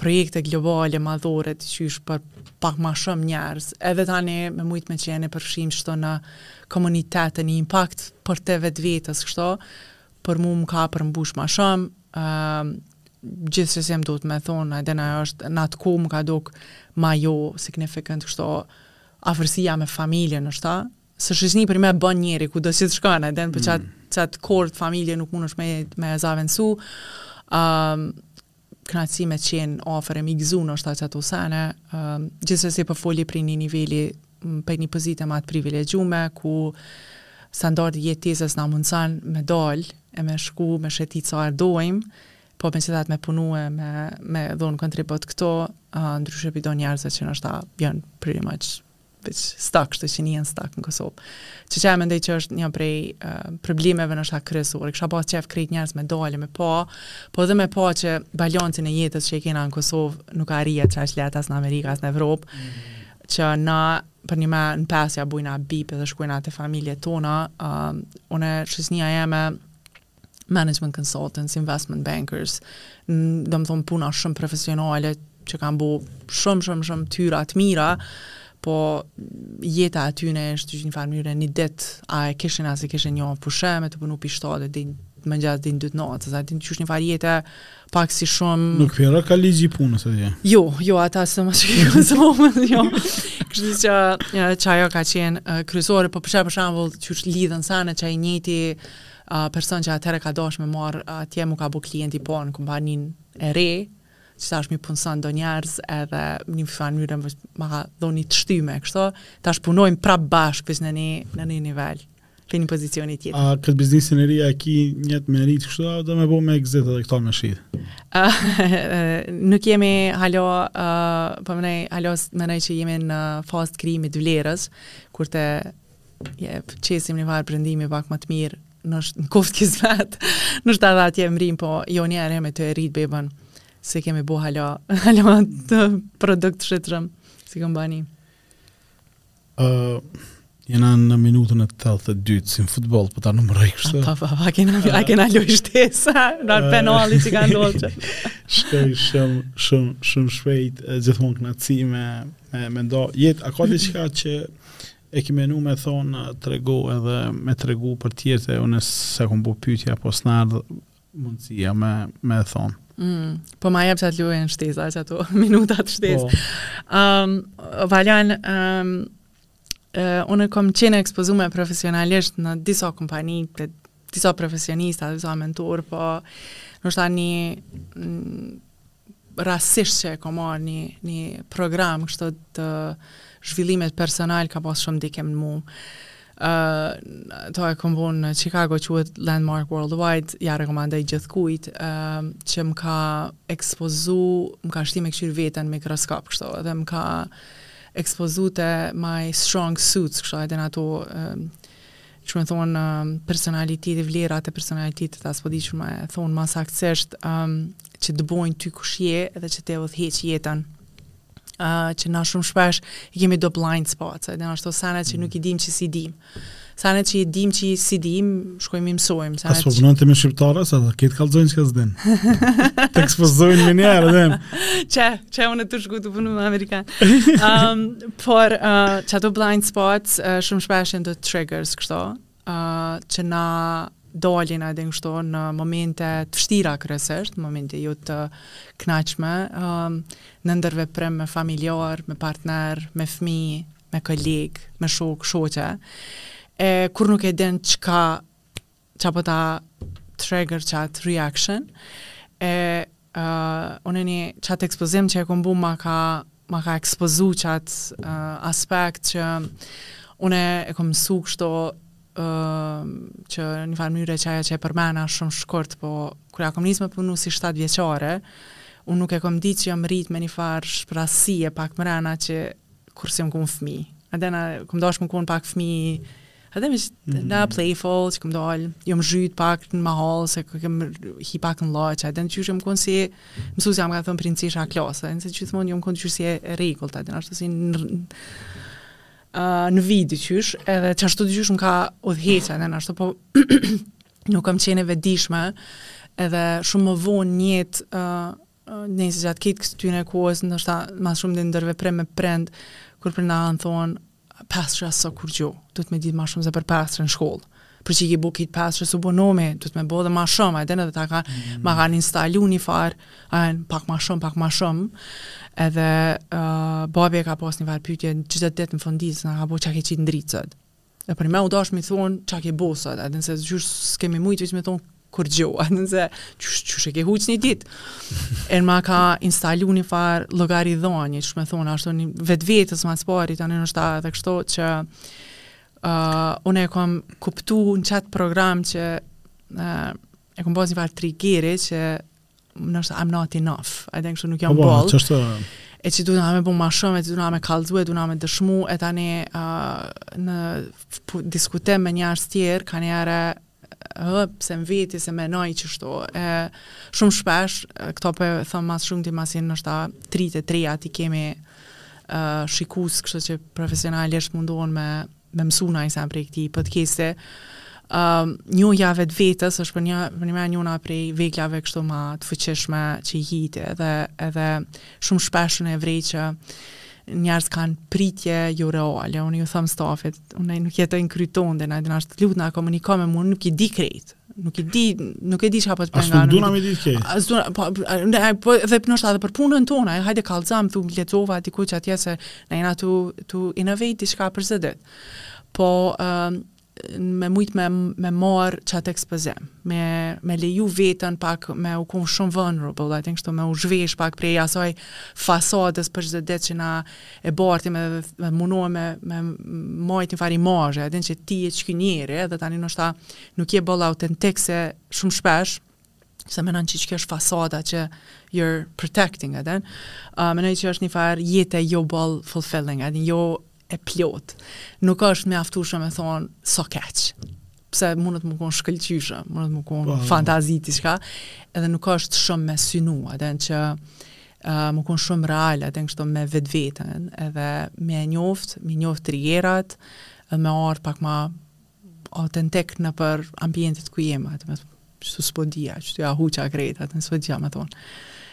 Speaker 2: projekte globale madhore që ish për pak ma shumë njerëz, edhe tani me mujtë me qenë e përfshime kështu në komunitet e një impakt përtej vetvetes, kështu, për mu më ka përmbush ma shumë, uh, gjithsesi do me thonë, edhe ndoshta, diçka që m'u ka dok ma jo signifikant, kështu, afërsia me familjen, ndoshta, se shoqni prapë bën njeri, kudo që të shkon, edhe nëpër qatë, mm. qatë kort familje nuk mundesh me, me zavendësu, um, kënaqësi me qenë afër e me i gëzu ndoshta qato sene, um, gjithsesi po foli prej një niveli prej një pozite ma të privilegjume ku standardi i jetesës na mundëson me dal e me shku me shëti saherë dojmë, po me qenë aty me punu e me, me dhonë kontribut këtu, uh, ndryshe prej do njerëzve që ndoshta janë pretty much veç stuck, kështu që nihen stuck në Kosovë. Që që e mendoj që është një prej uh, problemeve ndoshta kryesore, kisha pas qef krejt njerës me dalë, me pa, po dhe me pa që balancin e jetës që i kena në Kosovë nuk arrihet aq lehtas në Amerika, në Evropë, mm -hmm. që na përnime në pesë ia bojna bip dhe shkojna te familjet tona, uh, unë shoqnia jeme management consultants, investment bankers, domethonë punë shumë profesionale që kanë bo shumë, shumë, shumë para të mira, po jeta aty në është të gjithë një farë mënyre një dit, a e kishin, a s'e kishin një pushim e të punojshin deri të më gjatë deri dy të natës, s'e di qysh një farë jetë pak si shumë...
Speaker 1: Nuk vlejka ligji i punës atje
Speaker 2: Jo, jo, ata së më që kërë së më më jo. Kështu që, që ajo ka qenë kryesore, po për shembull qysh lidhen senet që i njëjti person që atëherë ka dashur me më marrë atje m'u ka bo klient i parë në kompaninë e re, që tash m'i punëson do njerëz edhe një farë mënyrë më ma ka dhonë një të shtyme, kështu, tash punojmë prapë bashkë veç në një, në një nivel, në një pozicioni tjetër.
Speaker 1: A këtë biznesin e ri a ki nijet me rritë kështu, a do me bo me exit edhe këta me shit?
Speaker 2: Uh, nuk jemi hala, uh, po mendoj, hala mendoj që jemi në fazë të krijimit të vlerës, kur të Je, qesim një farë brendimi pak më të mirë, në koftë kismet, noshta edhe atje mrrijmë, po jo njëherë me e rritë bebën, s'e kemi bo hala, hala të produkt shqetërëm, si këm bani.
Speaker 1: Uh, jena në minutën e tetëdhetë, si në futbol, po ta numroj kështu.
Speaker 2: Pa, pa, pa, kena, uh, a kena lojë shtesë, në uh, penalti që ka ndollë
Speaker 1: që. Shkoi shumë, shumë, shumë shpejt, gjithmonë kënaqësi me, me, me ndejtë, a ka diçka që, E ki menu me thon tregu edhe me tregu për tjerët e unë s'e kom bo pytjen po s'ka ardhë mundësia me, me thon.
Speaker 2: Mm, po ma jep qatë lojën shtesë, qato minutat shtesë. Po. Um, Valjan, um, uh, unë kom qenë e ekspozume profesionalisht në disa kompani, te disa profesionista, disa mentorë, po noshta një, rastësisht që e kom marrë një, një program kështu të zhvillimit personal ka pas shumë ndikim në mu. Uh, ato e kom bo në Chicago quhet Landmark Worldwide, ia rekomandoj gjithkujt, uh, që më ka ekspozu, më ka shti me kqyrë veten në mikroskop kështu, edhe më ka ekspozu te my strong suits kështu, edhe në ato uh, Qysh me thonë, personaliteti, vlerat e personalitetit, s'po di qysh me thonë ma saktësisht, um, që të bojnë ty kush je dhe që ta udhëheqin jetën. Uh, që na shumë shpesh i kemi do blind spots, edhe ashtu sene që nuk i dimë që s'i dimë. Sene që i dimë që s'i dimë, shkojmë i mësojmë.
Speaker 1: Sene Asu që... të me shqiptarë, se ata të kallzojnë çka s'din. të ekspozojnë menjëherë, edhe.
Speaker 2: Qe, qe unë tu shku tu punu me amerikanë. Um, Por, uh, qato blind spots, uh, shumë shpesh janë do triggers, kështu, uh, që na dalin edhe në kështu në momente të vështira kryesisht, momente jo të knaqshme, um, në ndërveprim me familjarë, me partner, me fmi, me koleg, me shok, shoqe, e kur nuk e din çka ça po ta trigger qatë reaction, e uh, unë në qatë ekspozim që e kom bo ma ka, ma ka ekspozu qatë uh, aspekt që unë e kom mësu kështu uh, që një farë mënyre qajo që e përmena shumë shkurt, po kur ia kom nis me punu si 7 vjeçare, unë nuk e kom ditë që jam rrit me një farë shprazësie pak mrena që kurrë s'jom konë fmi. A din, kom dashtë me konë pak fmi Edhe me qenë playful, që kom dalë, jom zhytë pak në mahallë, s'kom hi pak në lloç, a din gjithmonë jom konë si, mësusja m'ka thonë princesha e klasës, a din gjithmonë jom konë qysh si e rregullt, edhe noshta si në, uh, në vijë qysh, edhe qashtu të qyshë më ka udhëheq, edhe noshta po, nuk kam qenë e vetëdijshme, edhe shumë më vonë në jetë, uh, Nëse gjatë krejt këtyne kohës, ndoshta ma shumë edhe ndërveprim me prind, kur për na kanë thonë, pesshja s'o kurgjo, duhet me ditë ma shumë se për pesshe në shkollë. Për që e ki bo kët pesshe, s'u bo nami, duhet me bo edhe ma shumë, edhe në dhe ta ka,
Speaker 1: mm -hmm.
Speaker 2: ma kanë instalu një farë, a e din, pak ma shumë, pak ma shumë, edhe uh, babi e ka pas një farë pytje, çdo ditë në fund t'ditës, na ka bo çka ke qitë n'dritë sot. E për me u dashtë me i thonë, çka ke bo sot, edhe nëse qysh s'kemi mujtë, veç me thonë, kurgjo, edhe nëse qysh, qysh e ke huq një ditë. e në ma ka instalu një farë llogaridhonje, që me thonë, ashtu një vetvetes ma së pari, tani ndoshta edhe kështu, që uh, unë e kom kuptu në qat program që uh, e kom pas një farë trigeri, që ndoshta I'm not enough, a e din kështu nuk jam
Speaker 1: po, po,
Speaker 2: boll.
Speaker 1: Qështu...
Speaker 2: E që duna me bo ma shumë, e që duna me kallzu, e duna me dëshmu, e tani uh, në diskutim me njerëz tjerë, kanjëherë pse me veti, se menoj qështu. E, shumë shpesh, këto për po thom ma shumë ti masi ndoshta t'rijt e t'rejat i kemi uh, shikus, kështu që profesionalisht mundohen me me mësu naj sen prej këtij podcasti, uh, njohja e vetvetes është për një, për një me njona prej veglave kështu ma të fuqishme që i hiti edhe, edhe shumë shpesh unë e vrej që njerëz kanë pritje jo reale, unë ju thom stafit, unë nuk jetoj në kryt ton edhe a e din, ashtu të lutna, komunikome, unë nuk i di krejt, nuk e di, nuk e di çfarë po të pengon.
Speaker 1: Nuk duna me ditë kë.
Speaker 2: As duna, po ne po dhe po ndoshta edhe për punën tonë, hajde kallxom thu lexova diku që atje se ne jena tu tu innovate diçka për çdo ditë. Po ëm um, me mujt me me marr qat ekspozim, me me leju veten pak me kon shumë vulnerable, I think kështu me u zhvesh pak prej asaj fasadës për çdo ditë që na e bartim edhe munohemi me me majtë një farë imazhi, edhe që ti je qiky njeri, edhe tani ndoshta Nuk je boll autentik se shumë shpesh se menon që që kjo është fasada që you're protecting edhe, uh, menoj që është një farë jetë e jo boll fulfilling, edhe jo e plotë. Nuk është mjaftushme me thonë, s'o keq. Pse mundet me konë shkëlqyshëm, mundet me konë oh. fantastike diçka, edhe nuk është shumë me synu, edhe në që uh, me konë shumë real, edhe në kështu me vetveten, edhe me njoftë, me njoftë trigerat, me ardhë pak ma autentik nëpër ambientet ku jem, atë me qitu s'po dija, qitu ja huqa krejt, atë s'po dija me thonë.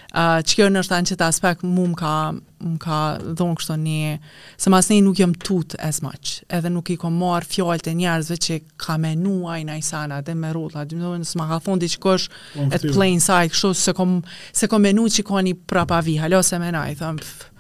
Speaker 2: Uh, qikjo ndoshta në qat aspekt mu më ka, më ka dhonë kështu një, se masnej nuk jom tut as much, edhe nuk i kom marrë fjalët e njerëzve çka ka menu aj në ajsana dhe me rota, dhe më nëse ma ka thonë diçka
Speaker 1: osht
Speaker 2: at plain sight kështu, s'e kom, s'e kom menu që ka një prapavi, hala s'e menoj, thom,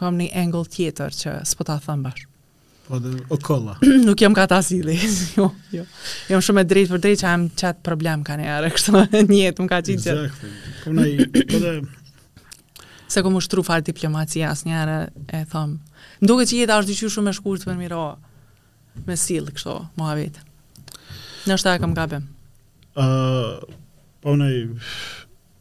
Speaker 2: Kam një angle tjetër që s'po ta them bash.
Speaker 1: Po dhe o kolla.
Speaker 2: Nuk jam ka t'asi lloji. jo, jo. Jam shumë e drejtpërdrejtë që jam qatë problem kanjëherë, kështë të njetë, më ka qitë keq.
Speaker 1: Exactly. Po në i, po dhe...
Speaker 2: Se s'kom ushtru farë diplomaci asnjëherë, e them. Më duket që jeta asht diçka shumë e shkurtë për me iu, me u sillë, kështë të, mua vetë. Nëse e kam gabim.
Speaker 1: Uh, po në i,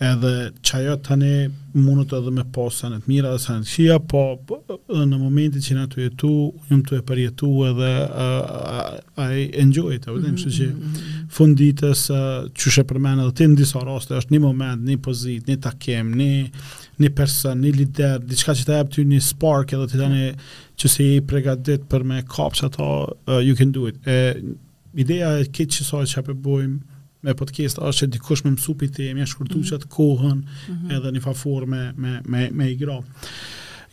Speaker 1: Edhe ajo tani mundet edhe me pas anë të mira dhe anë të këqija, po në momentin që n'atë jetë, unë jam tu e përjetu edhe ai e enjoy të vëdim, mm-hmm. që mm-hmm. në fund ditës qysh e përmende edhe ti në disa raste, është një moment, një pozit, një takim, një, një person, një lider, diçka që të jep ty një spark edhe të tani që je i pregatit për me kapë qato, uh, you can do it. E, Ideja e krejt qësaj që pe bojmë me podcast është që dikush me mësu pi teje, me shkurtu mm -hmm. kohën mm -hmm. edhe një far forme, me, me, me i gra.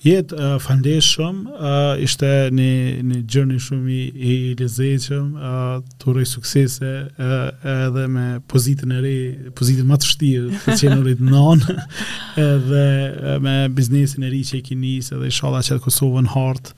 Speaker 1: Jetë uh, fandeshëm, uh, ishte një, një gjërni shumë i, i lezetshëm, uh, të uroj suksese uh, edhe me pozitën e re, pozitën më të vshtirë të qenurit nonë, edhe uh, me biznesin e ri që e ki nis,
Speaker 2: edhe
Speaker 1: ishalla e
Speaker 2: qet Kosovën n'hartë,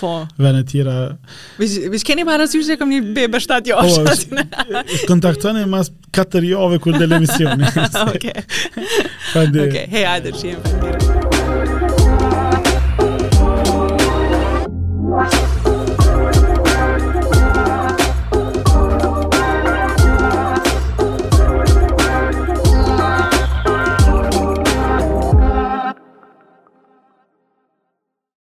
Speaker 1: Po. Vene tjera.
Speaker 2: Veç keni parasysh që kam një bebe 7 javëshe.
Speaker 1: Po, kontaktoni mas 4 jave kur del emisioni.
Speaker 2: Okej.
Speaker 1: Faleminderit.
Speaker 2: Okej, hej, hajde, shihemi.